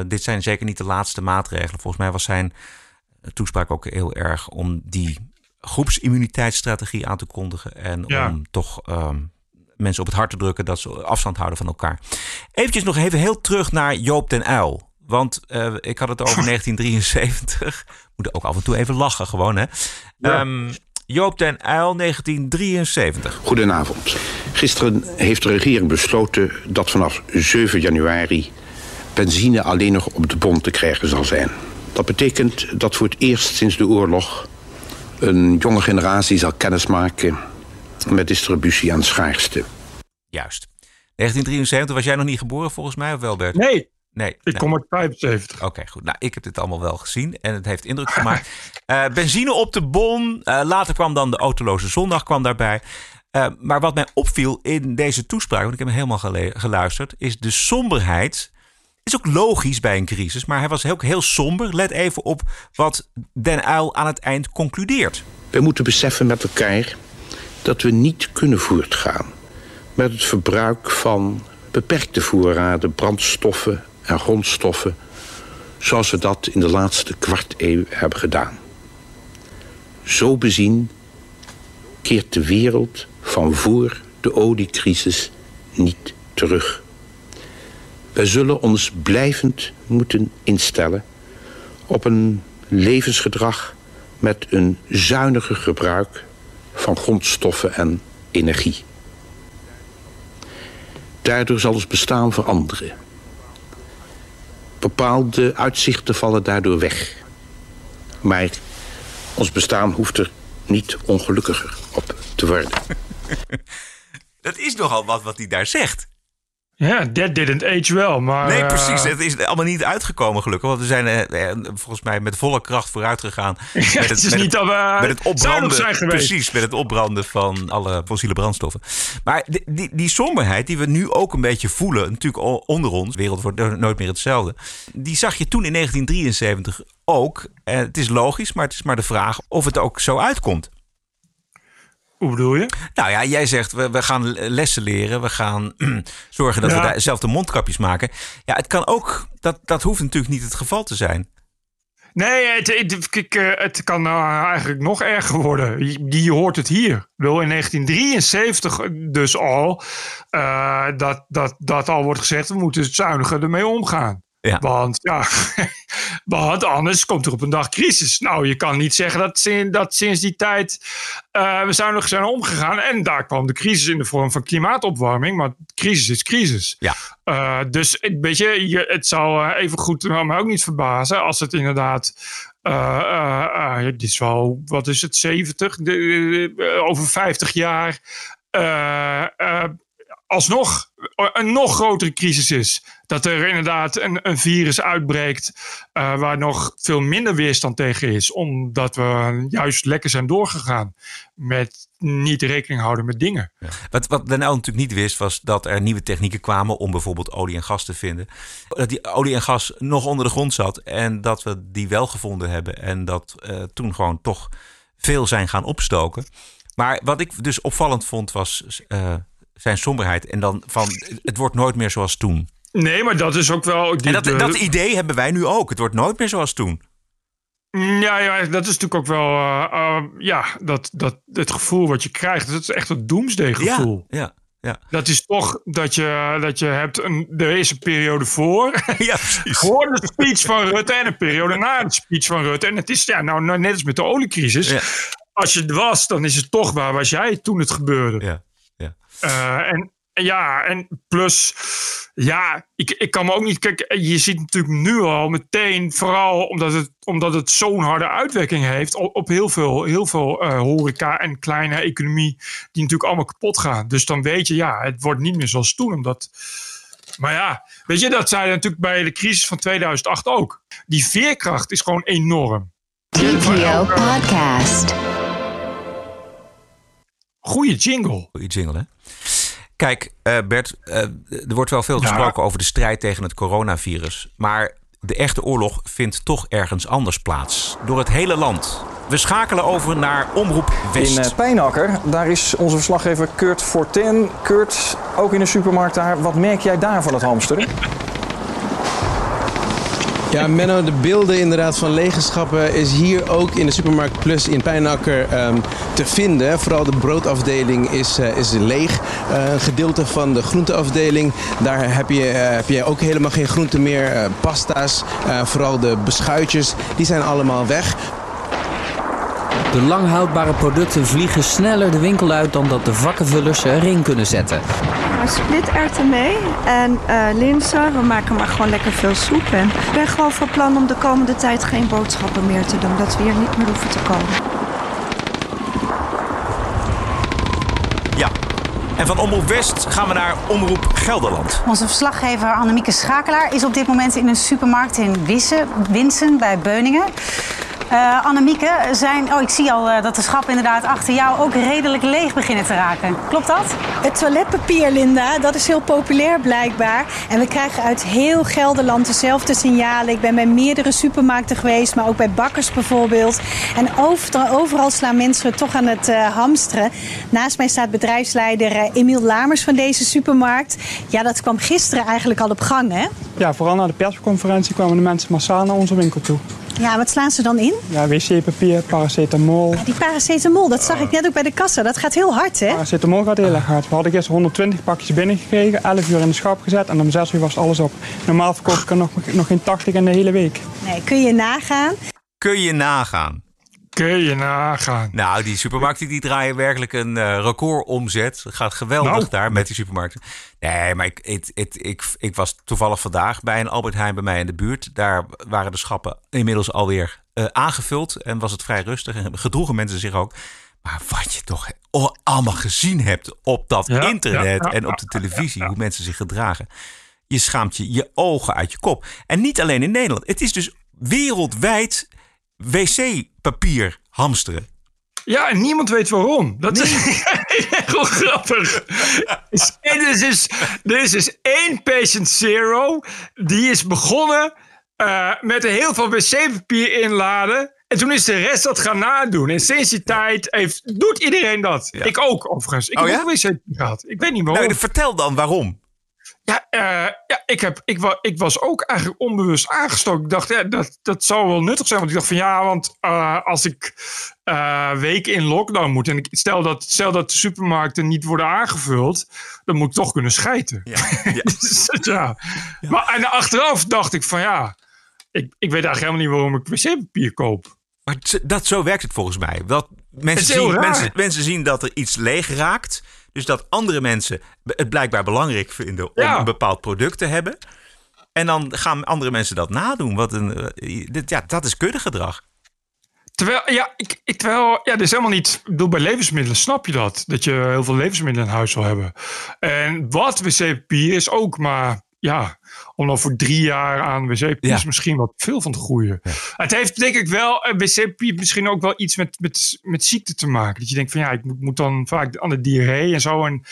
dit zijn zeker niet de laatste maatregelen. Volgens mij was zijn toespraak ook heel erg om die groepsimmuniteitsstrategie aan te kondigen. En Ja. om toch ehm, mensen op het hart te drukken dat ze afstand houden van elkaar. Eventjes nog even heel terug naar Joop den Uyl. Want eh, ik had het over 1973. Moet ook af en toe even lachen, gewoon hè. Ehm, Joop den Uyl, 1973. Goedenavond. Gisteren heeft de regering besloten dat vanaf 7 januari benzine alleen nog op de bon te krijgen zal zijn. Dat betekent dat voor het eerst sinds de oorlog een jonge generatie zal kennismaken met distributie aan schaarste. Juist. 1973 was jij nog niet geboren volgens mij, of wel Bert? Nee. Nee. Ik kom uit 75. Oké, goed. Nou, ik heb dit allemaal wel gezien en het heeft indruk gemaakt. Eh, benzine op de bon. Eh, later kwam dan de autoloze zondag kwam daarbij. Eh, maar wat mij opviel in deze toespraak, want ik heb hem helemaal geluisterd, is de somberheid. Is ook logisch bij een crisis, maar hij was ook heel somber. Let even op wat Den Uyl aan het eind concludeert. Wij moeten beseffen met elkaar dat we niet kunnen voortgaan met het verbruik van beperkte voorraden brandstoffen en grondstoffen zoals we dat in de laatste kwart eeuw hebben gedaan. Zo bezien keert de wereld van voor de oliecrisis niet terug. Wij zullen ons blijvend moeten instellen op een levensgedrag met een zuiniger gebruik van grondstoffen en energie. Daardoor zal ons bestaan veranderen. Bepaalde uitzichten vallen daardoor weg. Maar ons bestaan hoeft er niet ongelukkiger op te worden. Dat is nogal wat wat hij daar zegt. Ja, that didn't age well. Maar, Nee, eh, precies. Het is allemaal niet uitgekomen, gelukkig. Want we zijn eh, eh, volgens mij met volle kracht vooruit gegaan. met het is niet dat we met het opbranden. zijn geweest. Precies, met het opbranden van alle fossiele brandstoffen. Maar die, die, die somberheid die we nu ook een beetje voelen, natuurlijk onder ons, de wereld wordt no- nooit meer hetzelfde. Die zag je toen in 1973 ook. Eh, het is logisch, maar het is maar de vraag of het ook zo uitkomt. Hoe bedoel je? Nou ja, jij zegt we, we gaan lessen leren. We gaan zorgen dat Ja. we daar zelf de mondkapjes maken. Ja, het kan ook. Dat, dat hoeft natuurlijk niet het geval te zijn. Nee, het, het, eh, het kan nou eigenlijk nog erger worden. Je, je hoort het hier. Bedoel, in 1973 dus al eh, dat, dat, dat al wordt gezegd, we moeten zuiniger ermee omgaan. Ja. Want, ja, want anders komt er op een dag crisis. Nou, je kan niet zeggen dat, sin- dat sinds die tijd eh, we zuinig zijn omgegaan. En daar kwam de crisis in de vorm van klimaatopwarming. Maar crisis is crisis. Ja. Eh, dus een beetje, je, het zou eh, even goed me ook niet verbazen als het inderdaad. eh, dit is wel, wat is het, 70? De- de- de- over 50 jaar. alsnog een nog grotere crisis is. Dat er inderdaad een, een virus uitbreekt. eh, waar nog veel minder weerstand tegen is. Omdat we juist lekker zijn doorgegaan. Met niet rekening houden met dingen. Wat, wat Uyl natuurlijk niet wist, was dat er nieuwe technieken kwamen om bijvoorbeeld olie en gas te vinden. Dat die olie en gas nog onder de grond zat en dat we die wel gevonden hebben. En dat eh, toen gewoon toch veel zijn gaan opstoken. Maar wat ik dus opvallend vond, was eh, zijn somberheid. En dan van, het wordt nooit meer zoals toen. Nee, maar dat is ook wel. En dat, de- dat idee hebben wij nu ook. Het wordt nooit meer zoals toen. Ja, ja, dat is natuurlijk ook wel. eh, eh, ja, dat, dat, het gevoel wat je krijgt. Dat is echt een doomsday gevoel. Ja, ja. ja. Dat is toch dat je, dat je hebt een, er is een periode voor. Ja, precies. voor de speech van Rutte en een periode na de speech van Rutte. En het is ja, nou, nou net als met de oliecrisis. Ja. Als je het was, dan is het toch waar was jij toen het gebeurde. Ja, Eh, en ja, en plus, ja, ik, ik kan me ook niet. Kijk, je ziet natuurlijk nu al meteen, vooral omdat het, omdat het zo'n harde uitwerking heeft op, op heel veel, heel veel eh, horeca en kleine economie, die natuurlijk allemaal kapot gaan. Dus dan weet je, ja, het wordt niet meer zoals toen, omdat. Maar ja, weet je, dat zei natuurlijk bij de crisis van 2008 ook. Die veerkracht is gewoon enorm. TPO Podcast. Goeie jingle. Goeie jingle, hè? Kijk, eh, Bert, eh, er wordt wel veel Ja. gesproken over de strijd tegen het coronavirus. Maar de echte oorlog vindt toch ergens anders plaats. Door het hele land. We schakelen over naar Omroep West. In uh, Pijnakker, daar is onze verslaggever Kurt Fortin. Kurt, ook in de supermarkt daar. Wat merk jij daar van het hamsteren? Ja, Menno, de beelden inderdaad van lege schappen is hier ook in de Supermarkt Plus in Pijnakker ehm, te vinden. Vooral de broodafdeling is, eh, is leeg. Eh, een gedeelte van de groenteafdeling, daar heb je, eh, heb je ook helemaal geen groente meer. Pasta's, vooral de beschuitjes, die zijn allemaal weg. De langhoudbare producten vliegen sneller de winkel uit dan dat de vakkenvullers ze erin kunnen zetten. Maar splitterwten mee en eh linzen. We maken maar gewoon lekker veel soep. En ik ben gewoon van plan om de komende tijd geen boodschappen meer te doen. Dat we hier niet meer hoeven te komen. Ja. En van Omroep West gaan we naar Omroep Gelderland. Onze verslaggever Annemieke Schakelaar is op dit moment in een supermarkt in Wissen, Winsen bij Beuningen. Eh Annemieke, zijn, oh, ik zie al eh, dat de schappen inderdaad achter jou ook redelijk leeg beginnen te raken. Klopt dat? Het toiletpapier, Linda, dat is heel populair blijkbaar. En we krijgen uit heel Gelderland dezelfde signalen. Ik ben bij meerdere supermarkten geweest, maar ook bij bakkers bijvoorbeeld. En overal, overal slaan mensen toch aan het eh, hamsteren. Naast mij staat bedrijfsleider Emiel Lamers van deze supermarkt. Ja, dat kwam gisteren eigenlijk al op gang, hè? Ja, vooral na de persconferentie kwamen de mensen massaal naar onze winkel toe. Ja, wat slaan ze dan in? Ja, wc-papier, paracetamol. Die paracetamol, dat zag ik net ook bij de kassa. Dat gaat heel hard, hè? Paracetamol gaat heel erg hard. We hadden gisteren 120 pakjes binnengekregen, 11 uur in de schap gezet en om 6 uur was alles op. Normaal verkoop ik er nog, nog geen 80 in de hele week. Nee, kun je nagaan? Kun je nagaan? Kun je nagaan. Nou, die supermarkten die draaien werkelijk een eh, record omzet. Het gaat geweldig Nou. daar met die supermarkten. Nee, maar ik, het, het, ik, ik was toevallig vandaag bij een Albert Heijn bij mij in de buurt. Daar waren de schappen inmiddels alweer eh, aangevuld en was het vrij rustig. En gedroegen mensen zich ook. Maar wat je toch allemaal gezien hebt op dat Ja, internet ja, ja, en op de televisie, hoe mensen zich gedragen. Je schaamt je je ogen uit je kop. En niet alleen in Nederland. Het is dus wereldwijd wc-papier hamsteren. Ja, en niemand weet waarom. Dat is heel grappig. Is- Er is, dus, is dus één patient zero. Die is begonnen eh, met heel veel wc-papier inladen. En toen is de rest dat gaan nadoen. En sinds die tijd heeft, doet iedereen dat. Ik ook, overigens. Ik Oh, heb ja? ook wc-papier gehad. Ik weet niet waarom. Nou, vertel dan waarom. Ja, eh, ja ik, heb, ik, wa, ik was ook eigenlijk onbewust aangestoken. Ik dacht, ja, dat, dat zou wel nuttig zijn. Want ik dacht van ja, want eh, als ik eh weken in lockdown moet... en ik, stel, dat, stel dat de supermarkten niet worden aangevuld... dan moet ik toch kunnen schijten. Ja, ja. Dus, ja. Maar en achteraf dacht ik van ja... Ik, ik weet eigenlijk helemaal niet waarom ik wc-papier koop. Maar dat, zo werkt het volgens mij. Dat mensen, zien, mensen, mensen zien dat er iets leeg raakt. Dus dat andere mensen het blijkbaar belangrijk vinden om Ja. een bepaald product te hebben. En dan gaan andere mensen dat nadoen. Wat een, eh, dit, ja, dat is kuddegedrag. Terwijl, ja, ik, ik, terwijl, ja, dat is helemaal niet. Ik bedoel, bij levensmiddelen snap je dat. Dat je heel veel levensmiddelen in huis wil hebben. En wat wc-papier is ook maar. Ja, om dan voor drie jaar aan wc-papier Ja. is misschien wat veel van te groeien. Het heeft denk ik wel, eh, wc-papier misschien ook wel iets met, met, met ziekte te maken. Dat je denkt van ja, ik moet, moet dan vaak aan de diarree en zo. En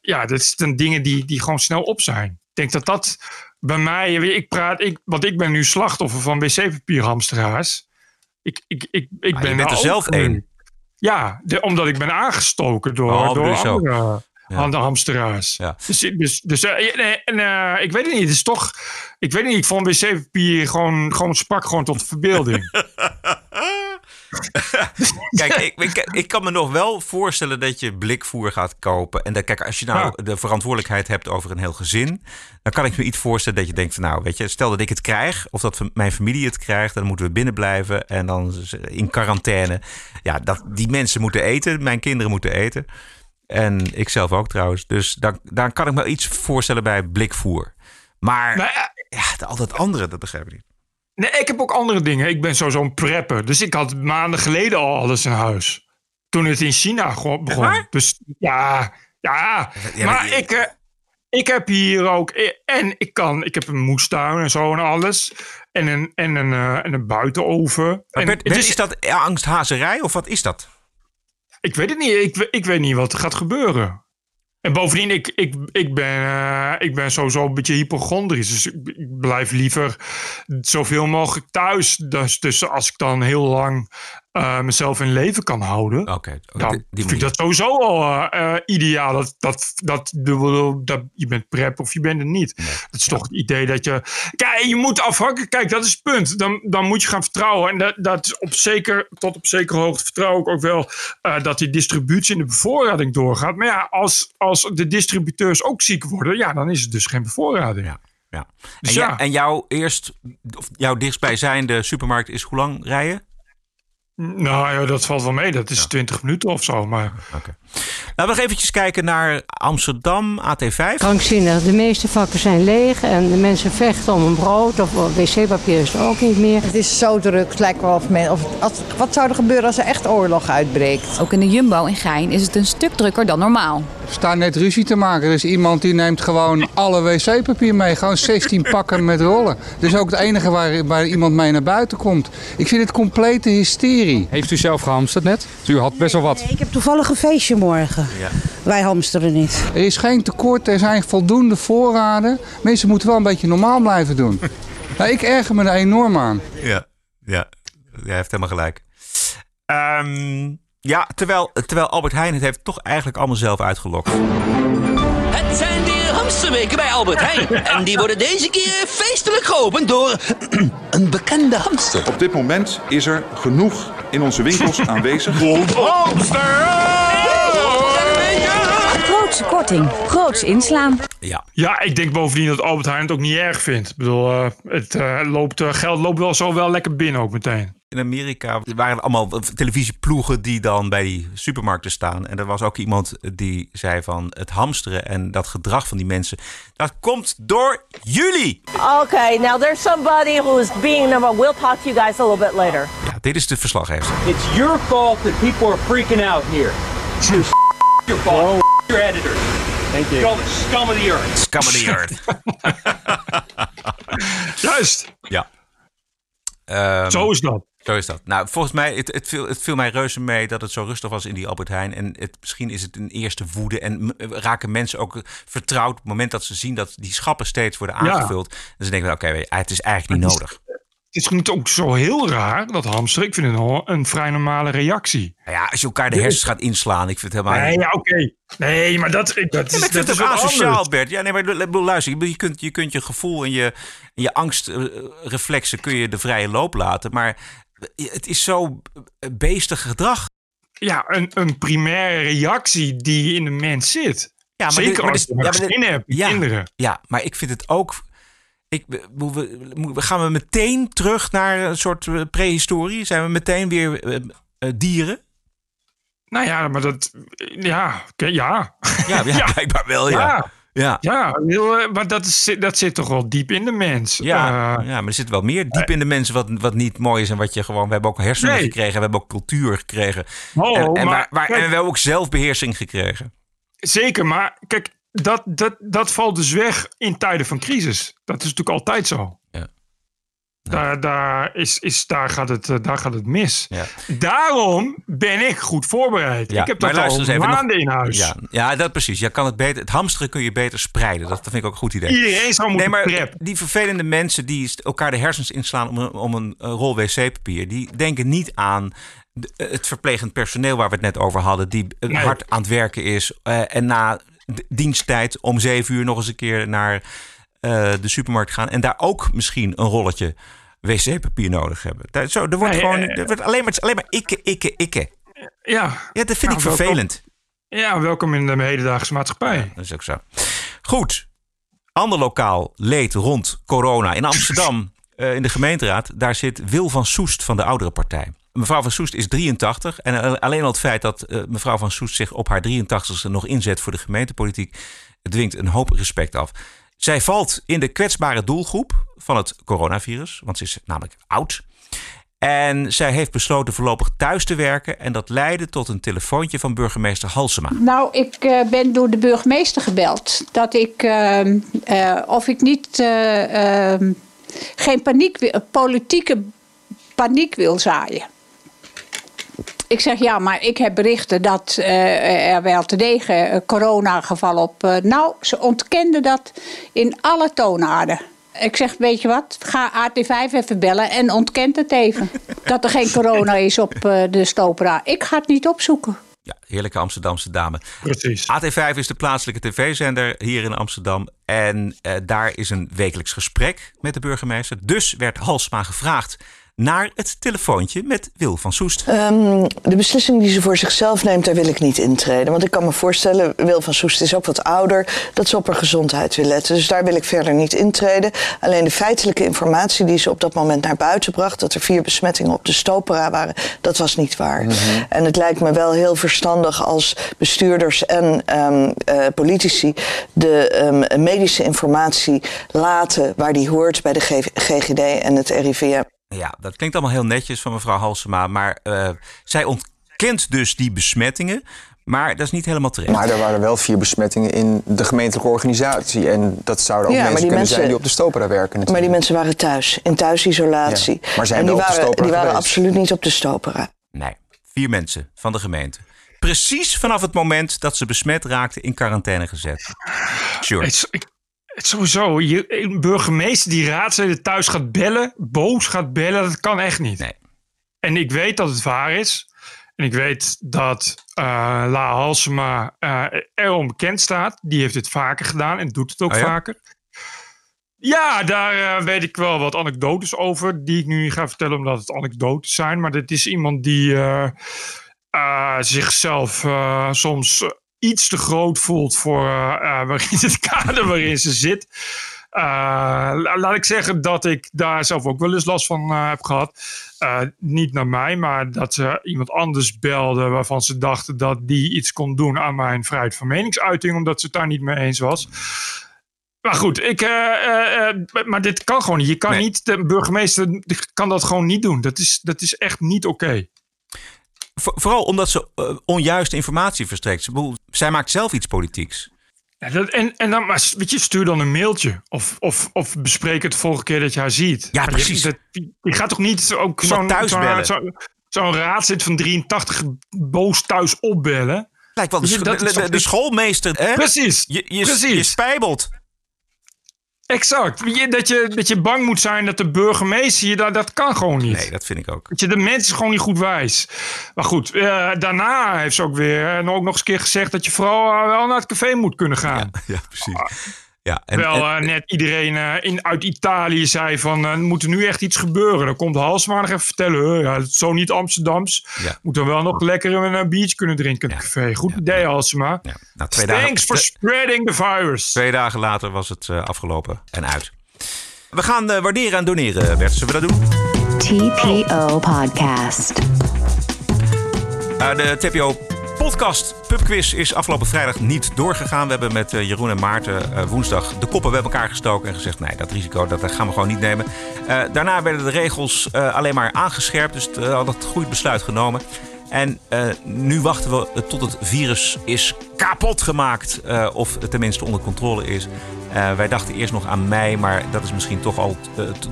ja, dat zijn dingen die, die gewoon snel op zijn. Ik denk dat dat bij mij, ik praat, ik, want ik ben nu slachtoffer van wc-papierhamsteraars. Ik, ik, ik, ik Maar ben je bent er zelf één. Ja, de- omdat ik ben aangestoken door, Oh, door dus zo. andere Ja. aan de hamsteraars. Ja. Dus, dus, dus eh, nee, en, eh, ik weet het niet. Het is toch, ik weet niet. Ik vond wc-papier gewoon, gewoon sprak gewoon tot de verbeelding. Kijk, ik, ik, ik kan me nog wel voorstellen dat je blikvoer gaat kopen. En dat, kijk, als je nou de verantwoordelijkheid hebt over een heel gezin, dan kan ik me iets voorstellen dat je denkt van nou, weet je, stel dat ik het krijg of dat mijn familie het krijgt, dan moeten we binnen blijven en dan in quarantaine. Ja, dat, die mensen moeten eten, mijn kinderen moeten eten. En ik zelf ook trouwens. Dus daar, daar kan ik me iets voorstellen bij blikvoer. Maar Nou ja, al dat andere, dat begrijp ik niet. Nee, ik heb ook andere dingen. Ik ben sowieso een prepper. Dus ik had maanden geleden al alles in huis. Toen het in China begon. Dus ja, ja. Ja, maar maar je- ik, eh, ik heb hier ook... En ik kan... Ik heb een moestuin en zo en alles. En een, en een, eh, en een buitenoven. Maar En Bert, Bert, is dat angsthazerij of wat is dat? Ik weet het niet. Ik, ik weet niet wat er gaat gebeuren. En bovendien, ik, ik, ik, ben, eh, ik ben sowieso een beetje hypochondrisch. Dus ik, ik blijf liever zoveel mogelijk thuis. Dus, dus als ik dan heel lang eh, mezelf in leven kan houden... dan vind ik dat sowieso al eh, eh, ideaal. Dat, dat, dat, dat, dat, je bent prep of je bent het niet. Dat is toch het idee dat je... Kijk, je moet afhankelijk... Kijk, dat is het punt. Dan, dan moet je gaan vertrouwen. En dat, dat is op zeker, tot op zekere hoogte vertrouw ik ook wel... dat die distributie en de bevoorrading doorgaat. Maar ja, als, als de distributeurs ook ziek worden... ja, dan is het dus geen bevoorrading. Ja. Ja. Dus en, ja. en jouw eerst, of jouw dichtstbijzijnde supermarkt is hoe lang rijden? Nou ja, dat valt wel mee. Dat is 20 minuten of zo. Maar Laten we nog eventjes kijken naar Amsterdam, AT5. Krankzinnig. De meeste vakken zijn leeg en de mensen vechten om een brood of wc-papier is er ook niet meer. Het is zo druk. Het lijkt wel of men. Of, als, wat zou er gebeuren als er echt oorlog uitbreekt? Ook in de Jumbo in Gein is het een stuk drukker dan normaal. Er staat net ruzie te maken. Er is iemand die neemt gewoon alle wc-papier mee. Gewoon 16 pakken met rollen. Dat is ook het enige waar, waar iemand mee naar buiten komt. Ik vind het complete hysterie. Heeft u zelf gehamsterd net? U had best wel wat. Ik heb toevallig een feestje morgen. Wij hamsteren niet. Er is geen tekort, er zijn voldoende voorraden. Mensen moeten wel een beetje normaal blijven doen. Nou, ik erger me er enorm aan. Ja, ja. Jij heeft helemaal gelijk. Ehm, ja, terwijl, terwijl Albert Heijn het heeft toch eigenlijk allemaal zelf uitgelokt. Het zijn weer hamsterweken bij Albert Heijn. En die worden deze keer feestelijk geopend door een bekende hamster. Op dit moment is er genoeg in onze winkels aanwezig. Grootse korting, groots inslaan. Ja. Ja, ik denk bovendien dat Albert Heijn het ook niet erg vindt. Ik bedoel, eh, het eh, loopt, eh, geld loopt wel zo wel lekker binnen ook meteen. In Amerika waren er allemaal televisieploegen die dan bij die supermarkten staan. En er was ook iemand die zei van het hamsteren en dat gedrag van die mensen. Dat komt door jullie. Okay, now there's somebody who is being number. We'll talk to you guys a little bit later. Ja, dit is de verslaggever. It's your fault that people are freaking out here. It's your fault. Your editors. Thank you. Scum, scum of the earth. Scum of the earth. Juist. Ja. Ehm, Zo is dat. Zo is dat. Nou, volgens mij, het, het, viel, het viel mij reuze mee dat het zo rustig was in die Albert Heijn. En het, misschien is het een eerste woede. En raken mensen ook vertrouwd op het moment dat ze zien dat die schappen steeds worden Ja. aangevuld. En ze denken, oké, het is eigenlijk niet nodig. Het is niet ook zo heel raar, dat hamsteren. Ik vind het nog een vrij normale reactie. Nou ja, als je elkaar de hersens gaat inslaan, ik vind het helemaal Nee, ja, oké. Nee, maar dat, dat is, Ja, ik vind het ook asociaal, anders. Bert. Ja, nee, maar luister, je kunt, je kunt je gevoel en je, je angstreflexen kun je de vrije loop laten. Maar het is zo beestig gedrag. Ja, een, een primaire reactie die in de mens zit. Ja, maar Zeker dit- maar als dit- je ja, maar dit- hebt, ja, kinderen. Ja, maar ik vind het ook. Ik, we, gaan we meteen terug naar een soort eh, prehistorie? Zijn we meteen weer eh, eh, dieren? Nou ja, maar dat... Ja, ja. Ja, ja, blijkbaar wel, ja. Ja, Ja. heel, eh, maar dat, is, dat zit toch wel diep in de mens. Ja, Eh, ja, maar er zit wel meer diep in de mensen wat, wat niet mooi is. En wat je gewoon. We hebben ook hersenen Nee. gekregen. We hebben ook cultuur gekregen. Oh, en, en, maar waar, waar- kijk- en we hebben ook zelfbeheersing gekregen. Zeker, maar kijk, dat, dat, dat valt dus weg in tijden van crisis. Dat is natuurlijk altijd zo. Daar, daar, is, is, daar, gaat het, eh, daar gaat het mis. Ja. Daarom ben ik goed voorbereid. ik heb dat al eens maanden nog- in huis. Ja, ja, dat precies. Je kan het, beter, het hamsteren kun je beter spreiden. Dat, dat vind ik ook een goed idee. Iedereen zou moeten nee, maar prep. Die vervelende mensen die elkaar de hersens inslaan om een, om een eh, rol wc-papier... die denken niet aan de- het verplegend personeel waar we het net over hadden... die eh, Nee. hard aan het werken is eh, en na diensttijd om zeven uur nog eens een keer naar eh, de supermarkt gaan... en daar ook misschien een rolletje wc-papier nodig hebben. Daar, zo, er wordt gewoon eh, er wordt alleen, maar, alleen maar ikke, ikke, ikke. Ja. Ja, dat vind ik Nou, welkom- vervelend. Ja, welkom in de hedendaagse maatschappij. Dat is ook zo. Goed. Ander lokaal leed rond corona. In Amsterdam, eh, in de gemeenteraad, daar zit Wil van Soest van de oudere partij. Mevrouw van Soest is 83. En alleen al het feit dat mevrouw van Soest zich op haar 83ste nog inzet voor de gemeentepolitiek, dwingt een hoop respect af. Zij valt in de kwetsbare doelgroep van het coronavirus, want ze is namelijk oud. En zij heeft besloten voorlopig thuis te werken. En dat leidde tot een telefoontje van burgemeester Halsema. Nou, ik eh, ben door de burgemeester gebeld dat ik ehm, eh, of ik niet eh, ehm, geen paniek, politieke paniek wil zaaien. Ik zeg ja, maar ik heb berichten dat eh, er wel te degen eh, coronagevallen op. eh, nou, ze ontkenden dat in alle toonaarden. Ik zeg, weet je wat, ga AT5 even bellen en ontkent het even. dat er geen corona is op eh, de Stopera. Ik ga het niet opzoeken. Ja, heerlijke Amsterdamse dame. Precies. AT5 is de plaatselijke tv-zender hier in Amsterdam. En eh, daar is een wekelijks gesprek met de burgemeester. Dus werd Halsma gevraagd naar het telefoontje met Wil van Soest. Ehm, de beslissing die ze voor zichzelf neemt, daar wil ik niet intreden. Want ik kan me voorstellen, Wil van Soest is ook wat ouder, dat ze op haar gezondheid wil letten. Dus daar wil ik verder niet intreden. Alleen de feitelijke informatie die ze op dat moment naar buiten bracht, dat er vier besmettingen op de Stopera waren, dat was niet waar. En het lijkt me wel heel verstandig als bestuurders en ehm, eh, politici de ehm, medische informatie laten waar die hoort bij de G- GGD en het RIVM. Ja, dat klinkt allemaal heel netjes van mevrouw Halsema. Maar eh, zij ontkent dus die besmettingen. Maar dat is niet helemaal terecht. Maar er waren wel vier besmettingen in de gemeentelijke organisatie. En dat zouden ook Ja, mensen kunnen mensen- zijn die op de Stopera werken natuurlijk. Maar die mensen waren thuis, in thuisisolatie. Ja, maar zijn en die wel op de waren, Stopera die waren absoluut niet op de Stopera. Nee, vier mensen van de gemeente. Precies vanaf het moment dat ze besmet raakten in quarantaine gezet. Sure. Ik- sowieso, je, een burgemeester die raadsleden thuis gaat bellen, boos gaat bellen, dat kan echt niet. Nee. En ik weet dat het waar is. En ik weet dat eh, La Halsema eh erom bekend staat. Die heeft dit vaker gedaan en doet het ook Oh ja? vaker. Ja, daar eh, weet ik wel wat anekdotes over. Die ik nu niet ga vertellen omdat het anekdotes zijn. Maar dit is iemand die zichzelf soms iets te groot voelt voor eh, eh, waarin het kader waarin ze zit. Eh, la- laat ik zeggen dat ik daar zelf ook wel eens last van heb gehad. Eh, niet naar mij, maar dat ze iemand anders belde waarvan ze dachten dat die iets kon doen aan mijn vrijheid van meningsuiting, omdat ze het daar niet mee eens was. Maar goed, ik, maar dit kan gewoon niet. Je kan niet, de burgemeester kan dat gewoon niet doen. Dat is, dat is echt niet oké. Vo- vooral omdat ze onjuiste informatie verstrekt. Ze Zij maakt zelf iets politieks. Ja, dat, en, en dan, maar weet je, stuur dan een mailtje. Of, of, of bespreek het de volgende keer dat je haar ziet. Ja, Maar je- precies. dat- Je, gaat toch niet ook zo'n thuis bellen. zo'n- zo'n raadslid van 83 boos thuis opbellen? Lijkt wel de, schoolmeester. Hè? Precies, Je, je, precies. je spijbelt. Exact. Dat je, dat je bang moet zijn dat de burgemeester je dat, dat kan gewoon niet. Nee, dat vind ik ook. Weet je, de mens is gewoon niet goed wijs. Maar goed, eh, daarna heeft ze ook weer en ook nog eens een keer gezegd dat je vooral eh, wel naar het café moet kunnen gaan. Ja, precies. Ja, en, Wel en- eh, net iedereen eh, in, uit Italië zei van eh, er moet er nu echt iets gebeuren. Dan komt Halsma nog even vertellen. "Huh, ja, het is zo niet Amsterdams. Ja. Moet dan wel nog lekker een biertje kunnen drinken in het café. Goed idee Halsema. nou, twee Thanks dagen- for spreading the virus. Twee dagen later was het eh, afgelopen en uit. We gaan eh, waarderen en doneren, Bert. Zullen we dat doen? TPO Podcast. Eh, de TPO podcast pubquiz is afgelopen vrijdag niet doorgegaan. We hebben met eh, Jeroen en Maarten eh, woensdag de koppen bij elkaar gestoken en gezegd: nee, dat risico dat, gaan we gewoon niet nemen. Eh, daarna werden de regels alleen maar aangescherpt, dus we hadden het goed besluit genomen. En nu wachten we tot het virus is kapot gemaakt, of het tenminste onder controle is. Wij dachten eerst nog aan mei, maar dat is misschien toch al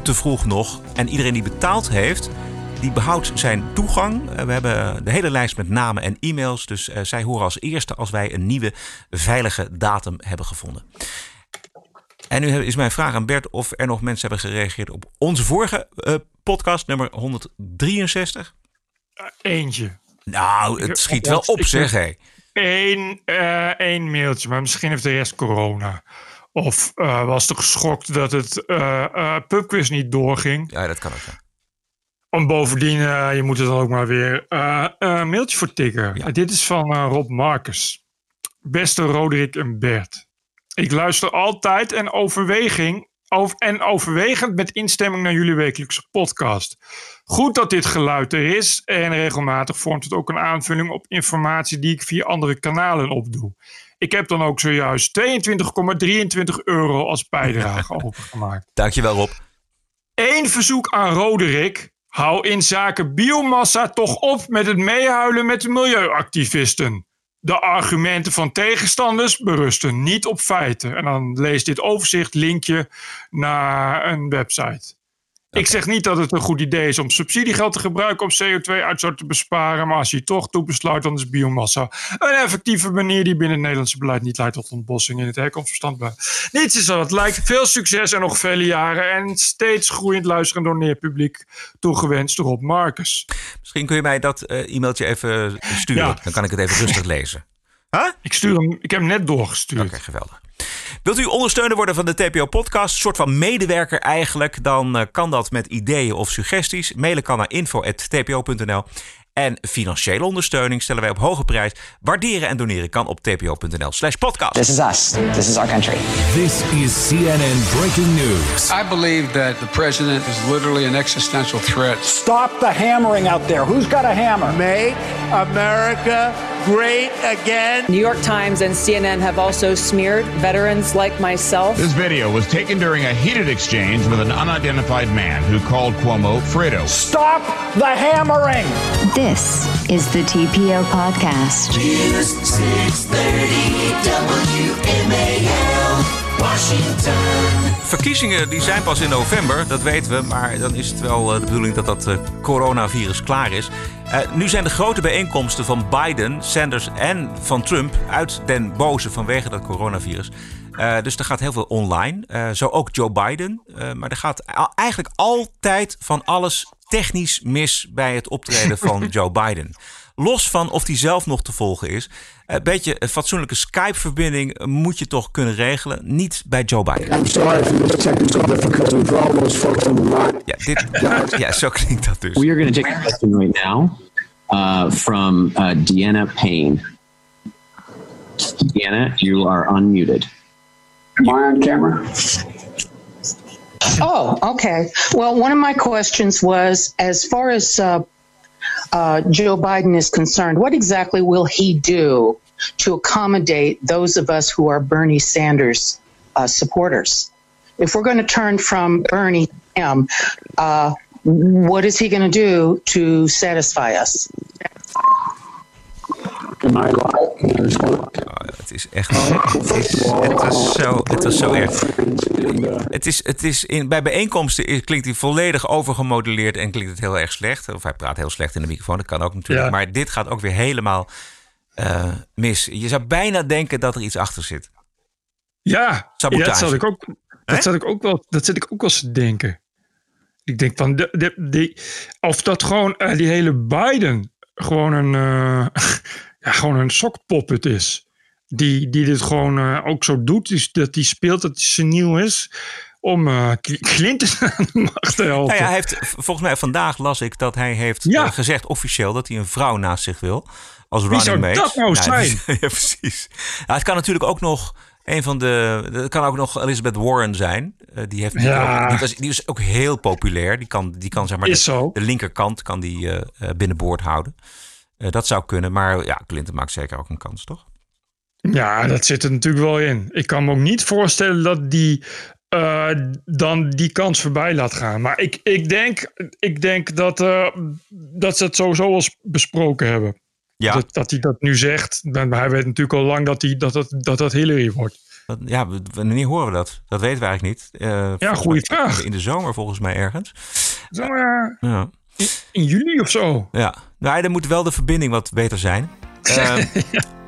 te vroeg nog. En iedereen die betaald heeft, die behoudt zijn toegang. Eh, We hebben de hele lijst met namen en e-mails. Dus eh, zij horen als eerste als wij een nieuwe veilige datum hebben gevonden. En nu is mijn vraag aan Bert of er nog mensen hebben gereageerd op onze vorige eh, podcast, nummer 163. Eentje. Nou, het schiet wel op, zeg hé. Eén, eh, één mailtje, maar misschien heeft de rest corona. Of was er geschokt dat het pubquiz niet doorging. Ja, dat kan ook. Ja. En bovendien, eh, je moet er dan ook maar weer eh, een mailtje voor tikken. Eh, dit is van eh, Rob Marcus. Beste Roderick en Bert. Ik luister altijd en, overweging, over, en overwegend met instemming naar jullie wekelijkse podcast. Goed dat dit geluid er is en regelmatig vormt het ook een aanvulling op informatie die ik via andere kanalen opdoe. Ik heb dan ook zojuist 22,23 euro als bijdrage overgemaakt. Dankjewel Rob. Eén verzoek aan Roderick. Hou in zaken biomassa toch op met het meehuilen met de milieuactivisten. De argumenten van tegenstanders berusten niet op feiten. En dan lees dit overzicht linkje naar een website. Ik zeg niet dat het een goed idee is om subsidiegeld te gebruiken om CO2-uitstoot te besparen, maar als je toch toe besluit, dan is biomassa een effectieve manier die binnen het Nederlandse beleid niet leidt tot ontbossing in het herkomstverstand. blijft. Niets is wat het lijkt. Veel succes en nog vele jaren en steeds groeiend luisteren door neerpubliek toegewenst Rob Marcus. Misschien kun je mij dat eh, e-mailtje even sturen. Ja. Dan kan ik het even rustig lezen. Ik, stuur hem, ik heb hem net doorgestuurd. Oké, geweldig. Wilt u ondersteuner worden van de TPO-podcast? Een soort van medewerker eigenlijk? Dan eh, kan dat met ideeën of suggesties. Mailen kan naar info.tpo.nl. En financiële ondersteuning stellen wij op hoge prijs. Waarderen en doneren kan op tpo.nl slash podcast. This is us. This is our country. This is CNN breaking news. I believe that the president is literally an existential threat. Stop the hammering out there. Who's got a hammer? Make America great again. New York Times and CNN have also smeared veterans like myself. This video was taken during a heated exchange with an unidentified man who called Cuomo Fredo. Stop the hammering. This is the TPO podcast. News 630 WMAL, Washington. Verkiezingen die zijn pas in november, dat weten we. Maar dan is het wel eh, de bedoeling dat dat eh, coronavirus klaar is. Eh, nu zijn de grote bijeenkomsten van Biden, Sanders en van Trump uit den boze vanwege dat coronavirus. Eh, dus er gaat heel veel online. Eh, zo ook Joe Biden. Eh, maar er gaat eigenlijk altijd van alles technisch mis bij het optreden van Joe Biden. Los van of die zelf nog te volgen is. Een beetje een fatsoenlijke Skype-verbinding moet je toch kunnen regelen. Niet bij Joe Biden. I'm sorry for the technical difficulty folks on the line. Ja, dit, ja, zo klinkt dat dus. We are going to take a question right now uh, from uh, Deanna Payne. Deanna, you are unmuted. Am I on camera? Oh, okay. Well, one of my questions was as far as uh, uh, Joe Biden is concerned, what exactly will he do to accommodate those of us who are Bernie Sanders uh, supporters? If we're going to turn from Bernie him, uh, what is he going to do to satisfy us? Live? Het is echt. Het is, het is zo, het is zo erg. Het is, het is in, bij bijeenkomsten is- klinkt hij volledig overgemodelleerd en klinkt het heel erg slecht. Of hij praat heel slecht in de microfoon, dat kan ook natuurlijk. Ja. Maar dit gaat ook weer helemaal eh, mis. Je zou bijna denken dat er iets achter zit. Ja, Sabotage. dat zat ik ook, dat zat ik ook wel, dat zit ik ook wel eens te denken. Ik denk van, de, de, die, of dat gewoon eh, die hele Biden gewoon een, eh, ja, gewoon een sokpoppet is. Die, die dit gewoon eh, ook zo doet, dus dat hij speelt dat hij seniel is om eh, Cl- Clinton aan de macht te helpen. Nou ja, hij heeft, volgens mij vandaag las ik dat hij heeft Ja. eh, gezegd officieel dat hij een vrouw naast zich wil. Als Wie running zou mate. dat nou zijn? ja, precies. Ja, het kan natuurlijk ook nog een van de. Het kan ook nog Elizabeth Warren zijn. Eh, die, heeft Ja. die, was, die is ook heel populair. Die kan, die kan zeg maar. Is de, de linkerkant kan die eh, eh, binnenboord houden. Eh, dat zou kunnen. Maar ja, Clinton maakt zeker ook een kans, toch? Ja, dat zit er natuurlijk wel in. Ik kan me ook niet voorstellen dat die eh, dan die kans voorbij laat gaan. Maar ik, ik, denk, ik denk dat, eh, dat ze het sowieso al besproken hebben. Ja. Dat, dat hij dat nu zegt. Maar hij weet natuurlijk al lang dat hij, dat, dat, dat, dat Hillary wordt. Dat- ja, wanneer horen we dat? Dat weten we eigenlijk niet. Goeie mij vraag. In de zomer volgens mij ergens. Zo, eh, Ja. In, in juli of zo. Ja, nou, dan moet wel de verbinding wat beter zijn. Ehm,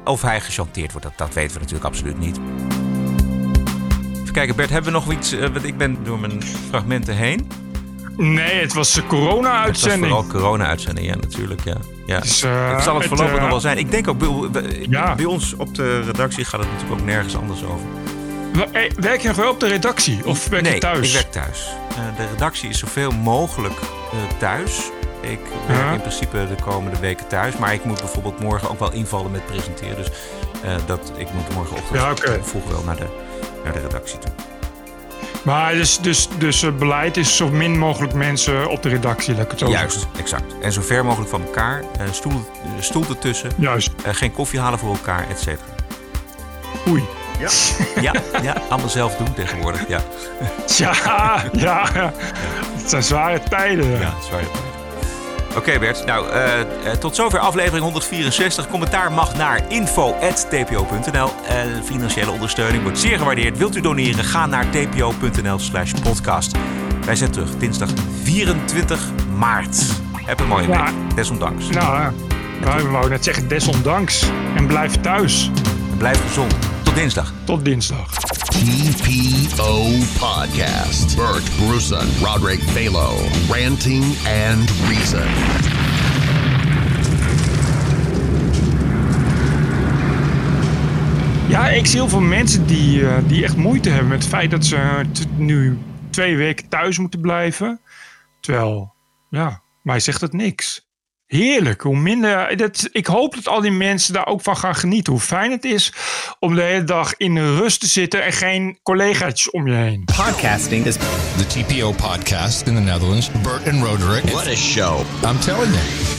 Of hij gechanteerd wordt, dat, dat weten we natuurlijk absoluut niet. Even kijken, Bert, hebben we nog iets? eh, want ik ben door mijn fragmenten heen. Nee, het was de Het was corona-uitzending. vooral corona-uitzending, ja, natuurlijk. Ja. Ja. Dus, eh, het zal het het, voorlopig eh, nog wel zijn. Ik denk ook, bij, bij- Ja. bij ons op de redactie gaat het natuurlijk ook nergens anders over. Eh, Werk je nog wel op de redactie? Of werk nee, je thuis? ik werk thuis. Eh, de redactie is zoveel mogelijk eh, thuis. Ik werk Ja. in principe de komende weken thuis. Maar ik moet bijvoorbeeld morgen ook wel invallen met presenteren. Dus dat, ik moet morgenochtend Ja, oké. vroeg wel naar de, naar de redactie toe. Maar dus, dus, dus het beleid is zo min mogelijk mensen op de redactie, laat ik het zo Juist, exact. En zo ver mogelijk van elkaar. stoel, stoel ertussen. Juist. Geen koffie halen voor elkaar, et cetera. Oei. Ja. ja, ja, allemaal zelf doen tegenwoordig. Ja, Ja, ja. Het zijn zware tijden. ja zware tijden. Oké Bert, nou eh, eh, tot zover aflevering 164. Commentaar mag naar info.tpo.nl. Financiële ondersteuning wordt zeer gewaardeerd. Wilt u doneren? Ga naar tpo.nl slash podcast. Wij zijn terug dinsdag 24 maart. Heb een mooie Ja. week. Desondanks. Nou, ja. wij wouden net zeggen desondanks. En blijf thuis. En blijf gezond. Tot dinsdag. Tot dinsdag. TPO Podcast. Bert Bruson, Roderick Balo, Ranting and Reason. Ja, ik zie heel veel mensen die, eh, die echt moeite hebben met het feit dat ze eh, nu twee weken thuis moeten blijven. Terwijl, ja, mij zegt het niks. Heerlijk. Hoe minder, dat, ik hoop dat al die mensen daar ook van gaan genieten. Hoe fijn het is om de hele dag in de rust te zitten en geen collega's om je heen. Podcasting is the TPO podcast in the Netherlands. Bert and Roderick. What a show. I'm telling you.